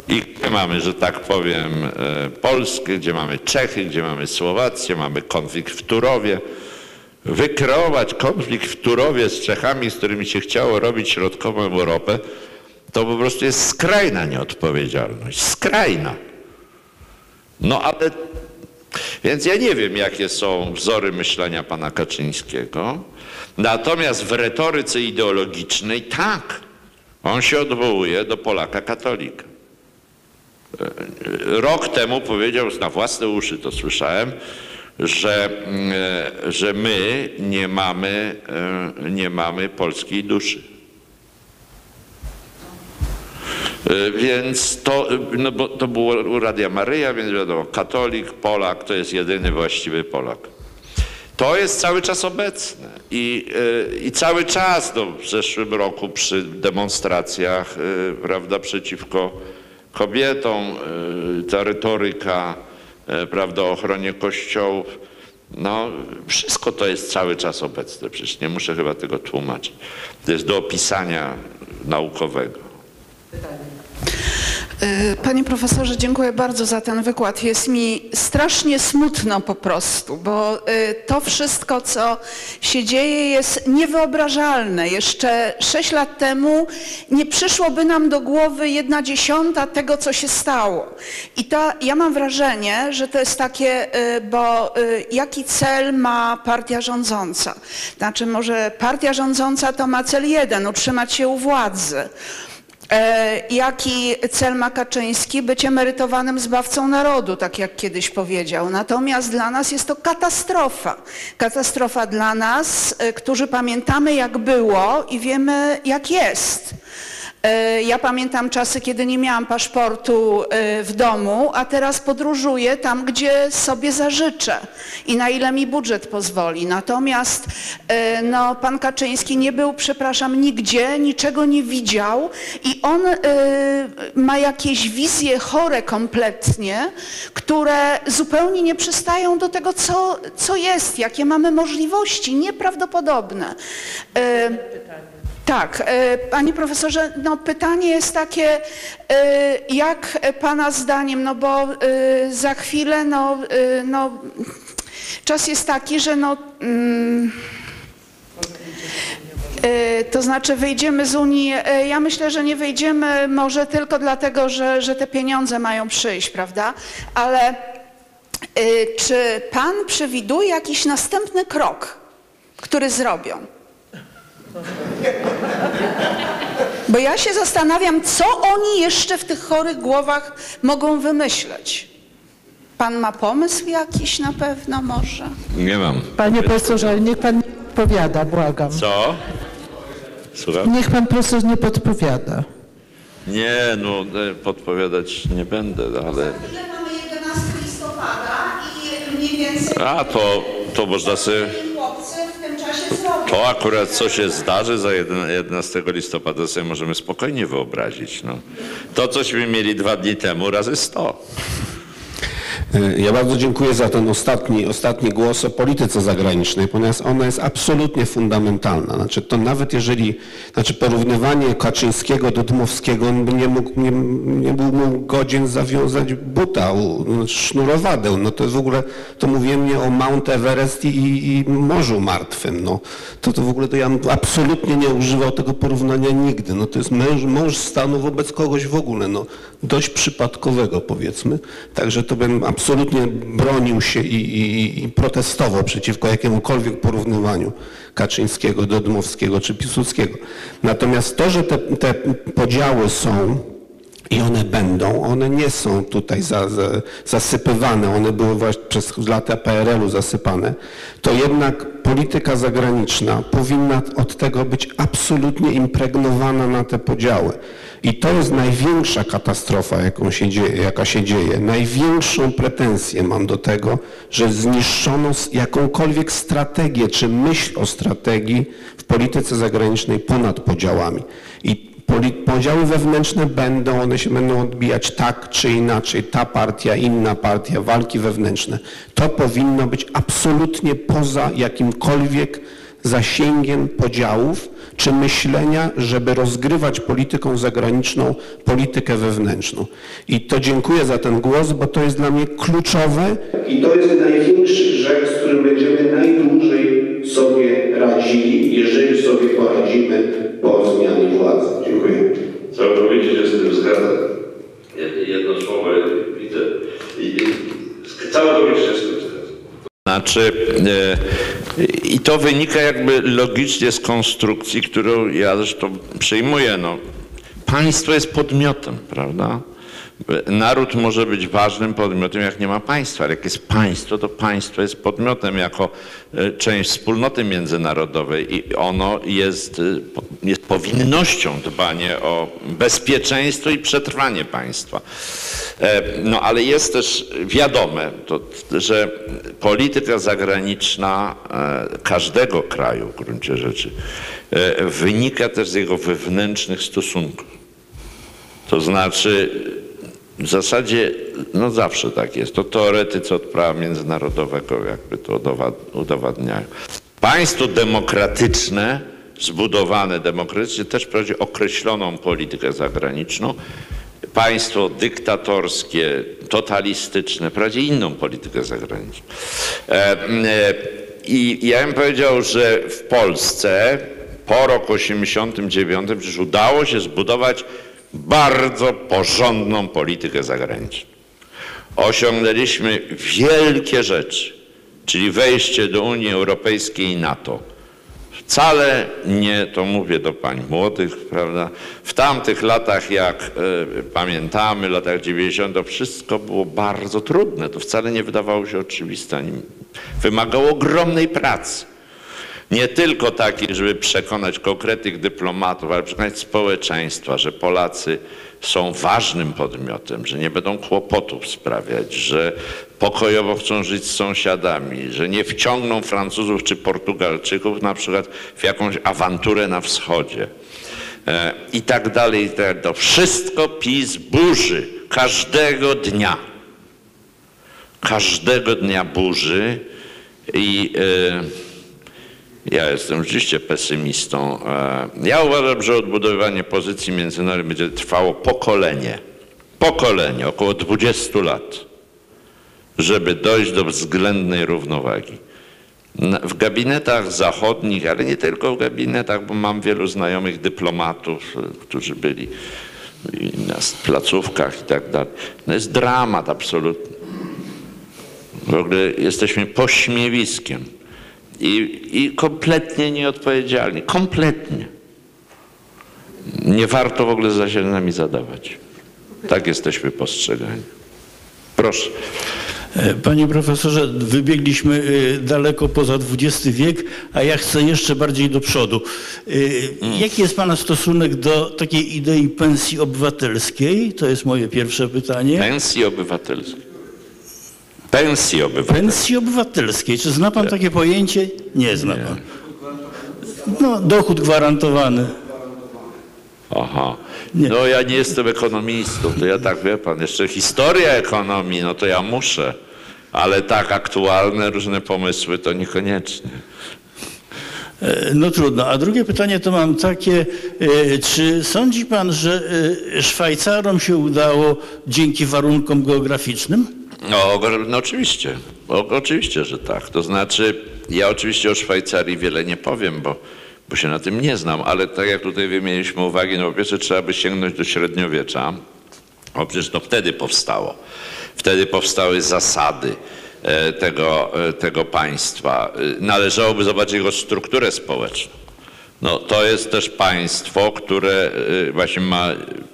I gdzie mamy, że tak powiem, e, Polskę, gdzie mamy Czechy, gdzie mamy Słowację, mamy konflikt w Turowie. Wykreować konflikt w Turowie z Czechami, z którymi się chciało robić środkową Europę, to po prostu jest skrajna nieodpowiedzialność. Skrajna. No ale, więc ja nie wiem, jakie są wzory myślenia pana Kaczyńskiego. Natomiast w retoryce ideologicznej tak, on się odwołuje do Polaka katolika. Rok temu powiedział na własne uszy, to słyszałem, że, mm, że my nie mamy, e, nie mamy polskiej duszy. E, Więc to, no bo to było u Radia Maryja, więc wiadomo, katolik, Polak to jest jedyny właściwy Polak. To jest cały czas obecne i, e, i cały czas no, w zeszłym roku przy demonstracjach prawda, przeciwko kobietom, e, ta retoryka e, prawda, o ochronie kościołów, no wszystko to jest cały czas obecne, przecież nie muszę chyba tego tłumaczyć. To jest do opisania naukowego. Y, Panie profesorze, dziękuję bardzo za ten wykład. Jest mi strasznie smutno po prostu, bo y, to wszystko, co się dzieje, jest niewyobrażalne. Jeszcze sześć lat temu nie przyszłoby nam do głowy jedna dziesiąta tego, co się stało. I ta, ja mam wrażenie, że to jest takie, y, bo jaki cel ma partia rządząca? Znaczy, może partia rządząca to ma cel jeden, utrzymać się u władzy. E, Jaki cel ma Kaczyński? Być emerytowanym zbawcą narodu, tak jak kiedyś powiedział. Natomiast dla nas jest to katastrofa. Katastrofa dla nas, e, którzy pamiętamy jak było i wiemy jak jest. E, Ja pamiętam czasy, kiedy nie miałam paszportu e, w domu, a teraz podróżuję tam, gdzie sobie zażyczę i na ile mi budżet pozwoli. Natomiast e, no, pan Kaczyński nie był, przepraszam, nigdzie, niczego nie widział i on e, ma jakieś wizje chore kompletnie, które zupełnie nie przystają do tego, co, co jest, jakie mamy możliwości, nieprawdopodobne. E, tak, e, panie profesorze, no pytanie jest takie, e, jak pana zdaniem, no bo e, za chwilę, no, no czas jest taki, że no, mm, to znaczy wyjdziemy z Unii, ja myślę, że nie wyjdziemy może tylko dlatego, że, że te pieniądze mają przyjść, prawda, ale czy pan przewiduje jakiś następny krok, który zrobią? Bo ja się zastanawiam, co oni jeszcze w tych chorych głowach mogą wymyśleć. Pan ma pomysł jakiś na pewno może? Nie mam. Panie profesorze, niech pan nie podpowiada, błagam. Co? Słucham? Niech pan profesor nie podpowiada. Nie, no e, podpowiadać nie będę, ale... Ile mamy 11 listopada i mniej więcej A, to, to można sobie... chłopcy w tym czasie zrobią. To akurat co się zdarzy za 11 listopada sobie możemy spokojnie wyobrazić. No. To, cośmy mieli dwa dni temu, razy 100. E, Ja bardzo dziękuję za ten ostatni, ostatni głos o polityce zagranicznej, ponieważ ona jest absolutnie fundamentalna. Znaczy to nawet jeżeli, znaczy porównywanie Kaczyńskiego do Dmowskiego, on by nie, mógł, nie, nie był mu godzien zawiązać buta, no, sznurowadeł. No to w ogóle, to mówiłem nie o Mount Everest i, i Morzu Martwym. No. To, to w ogóle to ja absolutnie nie używał tego porównania nigdy. No to jest męż, mąż stanu wobec kogoś w ogóle, no dość przypadkowego powiedzmy. Także to bym absolutnie bronił się i, i, i protestował przeciwko jakiemukolwiek porównywaniu Kaczyńskiego do Dmowskiego czy Piłsudskiego. Natomiast to, że te, te podziały są i one będą, one nie są tutaj za, za, zasypywane, one były właśnie przez lata PRL-u zasypane, to jednak polityka zagraniczna powinna od tego być absolutnie impregnowana na te podziały. I to jest największa katastrofa, jaką się dzieje, jaka się dzieje. Największą pretensję mam do tego, że zniszczono jakąkolwiek strategię, czy myśl o strategii w polityce zagranicznej ponad podziałami. I Podziały wewnętrzne będą, one się będą odbijać tak czy inaczej, ta partia, inna partia, walki wewnętrzne. To powinno być absolutnie poza jakimkolwiek zasięgiem podziałów czy myślenia, żeby rozgrywać polityką zagraniczną politykę wewnętrzną. I to dziękuję za ten głos, bo to jest dla mnie kluczowe i to jest największy grzech, z którym będziemy najdłużej sobie radzili, jeżeli sobie poradzimy po zmianie władzy. Dziękuję. Całkowicie się z tym zgadzam. Jed- Jedno słowo widzę. Całkowicie się z tym zgadzam. Znaczy, e, i to wynika jakby logicznie z konstrukcji, którą ja zresztą przyjmuję. No, państwo jest podmiotem, prawda? Naród może być ważnym podmiotem, jak nie ma państwa, ale jak jest państwo, to państwo jest podmiotem jako e, część wspólnoty międzynarodowej i ono jest, e, jest powinnością dbanie o bezpieczeństwo i przetrwanie państwa. E, No ale jest też wiadome, to, że polityka zagraniczna każdego kraju w gruncie rzeczy wynika też z jego wewnętrznych stosunków. To znaczy, w zasadzie, no zawsze tak jest. To teoretycy od prawa międzynarodowego jakby to udowa- udowadniają. Państwo demokratyczne, zbudowane demokratycznie, też prowadzi określoną politykę zagraniczną. Państwo dyktatorskie, totalistyczne prowadzi inną politykę zagraniczną. E, e, I ja bym powiedział, że w Polsce po roku 89 przecież udało się zbudować bardzo porządną politykę zagraniczną. Osiągnęliśmy wielkie rzeczy, czyli wejście do Unii Europejskiej i NATO. Wcale nie, to mówię do pań młodych, prawda, w tamtych latach, jak e, pamiętamy, latach 90, to wszystko było bardzo trudne. To wcale nie wydawało się oczywiste, wymagało ogromnej pracy. Nie tylko takiej, żeby przekonać konkretnych dyplomatów, ale przekonać społeczeństwa, że Polacy są ważnym podmiotem, że nie będą kłopotów sprawiać, że pokojowo chcą żyć z sąsiadami, że nie wciągną Francuzów czy Portugalczyków na przykład w jakąś awanturę na wschodzie. E, I tak dalej, i tak wszystko PiS burzy każdego dnia. Każdego dnia burzy i e, ja jestem rzeczywiście pesymistą. E, Ja uważam, że odbudowywanie pozycji międzynarodowej będzie trwało pokolenie. Pokolenie, około 20 lat, żeby dojść do względnej równowagi. W gabinetach zachodnich, ale nie tylko w gabinetach, bo mam wielu znajomych dyplomatów, e, którzy byli na placówkach i tak dalej. No jest dramat absolutny. W ogóle jesteśmy pośmiewiskiem i, i kompletnie nieodpowiedzialni. Kompletnie. Nie warto w ogóle za się nami zadawać. Tak jesteśmy postrzegani. Proszę. E, Panie profesorze, wybiegliśmy e, daleko poza XX wiek, a ja chcę jeszcze bardziej do przodu. E, Jaki jest Pana stosunek do takiej idei pensji obywatelskiej? To jest moje pierwsze pytanie. Pensji obywatelskiej. Pensji obywatelskiej. Pensji obywatelskiej. Czy zna Pan takie pojęcie? Nie zna Pan. No, dochód gwarantowany. Aha. No ja nie jestem ekonomistą, to ja tak wie pan, jeszcze historia ekonomii, no to ja muszę, ale tak aktualne różne pomysły to niekoniecznie. E, No trudno. A drugie pytanie to mam takie, e, czy sądzi pan, że e, Szwajcarom się udało dzięki warunkom geograficznym? No, no oczywiście, o, oczywiście, że tak. To znaczy, ja oczywiście o Szwajcarii wiele nie powiem, bo, bo się na tym nie znam, ale tak jak tutaj wymieniliśmy uwagi, no po pierwsze trzeba by sięgnąć do średniowiecza, bo przecież to wtedy powstało. Wtedy powstały zasady e, tego, e, tego państwa. E, Należałoby zobaczyć jego strukturę społeczną. No, to jest też państwo, które y, właśnie ma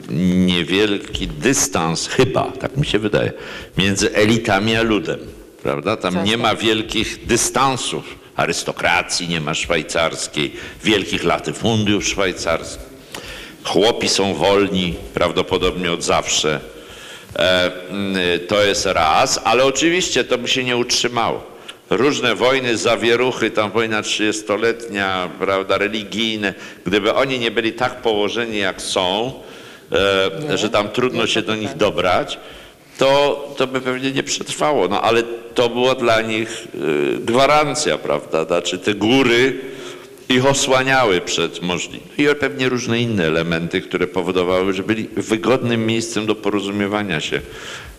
niewielki dystans, chyba, tak mi się wydaje, między elitami a ludem. Prawda? Tam nie ma wielkich dystansów arystokracji, nie ma szwajcarskiej, wielkich latyfundiów szwajcarskich. Chłopi są wolni prawdopodobnie od zawsze. E, mm, to jest raz, ale oczywiście to by się nie utrzymało. Różne wojny, zawieruchy, tam wojna 30-letnia, prawda, religijne, gdyby oni nie byli tak położeni jak są, e, że tam trudno się do nich dobrać, to, to by pewnie nie przetrwało. No ale to była dla nich e, gwarancja, prawda? Znaczy te góry ich osłaniały przed możliwym. I pewnie różne inne elementy, które powodowały, że byli wygodnym miejscem do porozumiewania się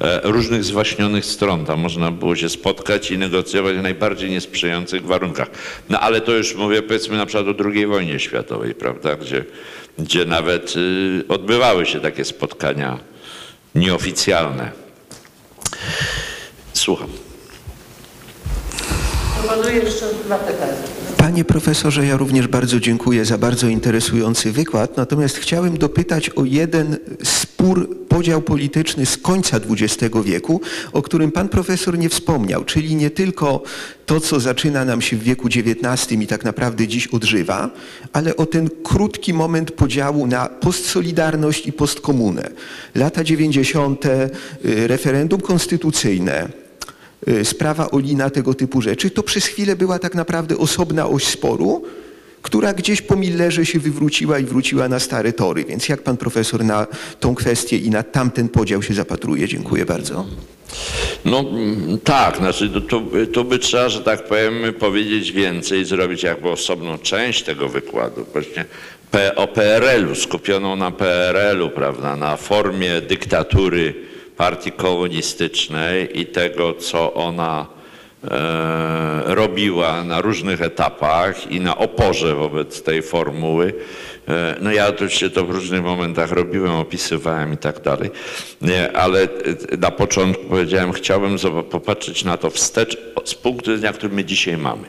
e, różnych zwaśnionych stron. Tam można było się spotkać i negocjować w najbardziej niesprzyjających warunkach. No ale to już mówię powiedzmy na przykład o II wojnie światowej, prawda, gdzie, gdzie nawet y, odbywały się takie spotkania nieoficjalne. Słucham. Panie profesorze, ja również bardzo dziękuję za bardzo interesujący wykład, natomiast chciałem dopytać o jeden spór, podział polityczny z końca XX wieku, o którym pan profesor nie wspomniał, czyli nie tylko to, co zaczyna nam się w wieku XIX i tak naprawdę dziś odżywa, ale o ten krótki moment podziału na postsolidarność i postkomunę. Lata 90., y, referendum konstytucyjne, sprawa Olina, tego typu rzeczy, to przez chwilę była tak naprawdę osobna oś sporu, która gdzieś po Millerze się wywróciła i wróciła na stare tory. Więc jak pan profesor na tą kwestię i na tamten podział się zapatruje? Dziękuję bardzo. No mm, tak, znaczy to by trzeba, że tak powiem, powiedzieć więcej, zrobić jakby osobną część tego wykładu. Właśnie o PRL-u, skupioną na PRL-u, prawda, na formie dyktatury partii komunistycznej i tego, co ona e, robiła na różnych etapach i na oporze wobec tej formuły. E, No ja oczywiście to w różnych momentach robiłem, opisywałem i tak dalej, Nie, ale e, na początku powiedziałem, chciałbym popatrzeć na to wstecz z punktu widzenia, który my dzisiaj mamy.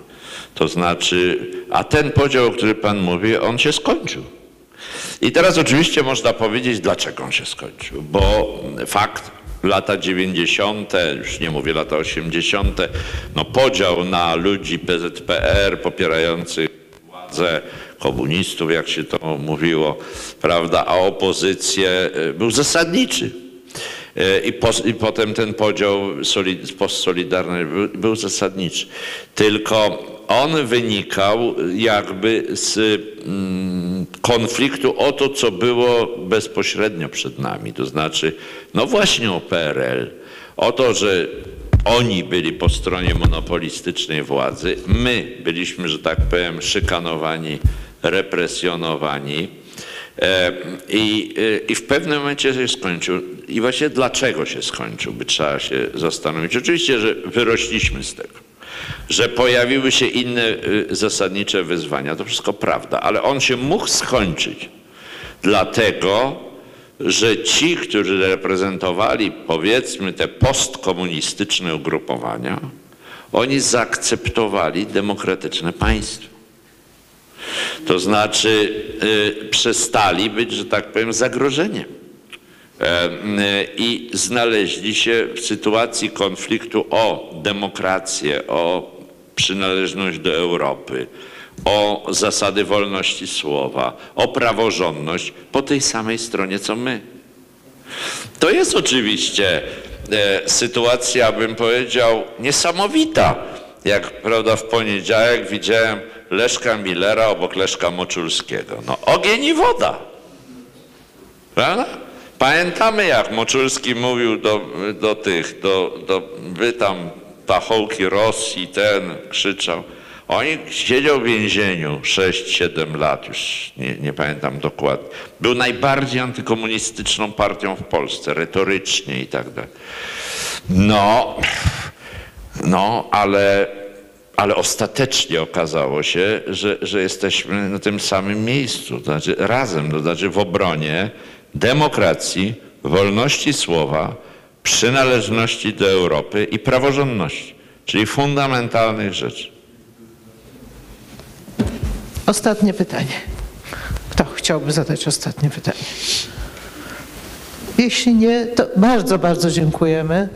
To znaczy, a ten podział, o którym Pan mówi, on się skończył. I teraz oczywiście można powiedzieć, dlaczego on się skończył, bo fakt, lata 90., już nie mówię lata 80., no podział na ludzi PZPR popierających władzę komunistów, jak się to mówiło, prawda, a opozycję y, był zasadniczy. Y, I, pos, I potem ten podział solid, postsolidarny był, był zasadniczy. Tylko on wynikał jakby z mm, konfliktu o to, co było bezpośrednio przed nami. To znaczy, no właśnie o PRL, o to, że oni byli po stronie monopolistycznej władzy, my byliśmy, że tak powiem, szykanowani, represjonowani. E, I, e, I w pewnym momencie się skończył. I właśnie dlaczego się skończył, by trzeba się zastanowić. Oczywiście, że wyrośliśmy z tego, że pojawiły się inne y, zasadnicze wyzwania. To wszystko prawda, ale on się mógł skończyć dlatego, że ci, którzy reprezentowali powiedzmy te postkomunistyczne ugrupowania, oni zaakceptowali demokratyczne państwo. To znaczy y, przestali być, że tak powiem, zagrożeniem. E, y, I znaleźli się w sytuacji konfliktu o demokrację, o przynależność do Europy, o zasady wolności słowa, o praworządność po tej samej stronie co my. To jest oczywiście e, sytuacja, bym powiedział, niesamowita. Jak prawda, w poniedziałek widziałem Leszka Millera obok Leszka Moczulskiego. No ogień i woda. Prawda? Pamiętamy, jak Moczulski mówił do, do tych, do, do, wy tam pachołki Rosji, ten krzyczał. Oni siedział w więzieniu 6-7 lat, już nie, nie pamiętam dokładnie. Był najbardziej antykomunistyczną partią w Polsce, retorycznie i tak dalej. No, no, ale, ale ostatecznie okazało się, że, że jesteśmy na tym samym miejscu, to znaczy razem, to znaczy w obronie demokracji, wolności słowa, przynależności do Europy i praworządności, czyli fundamentalnych rzeczy. Ostatnie pytanie. Kto chciałby zadać ostatnie pytanie? Jeśli nie, to bardzo, bardzo dziękujemy.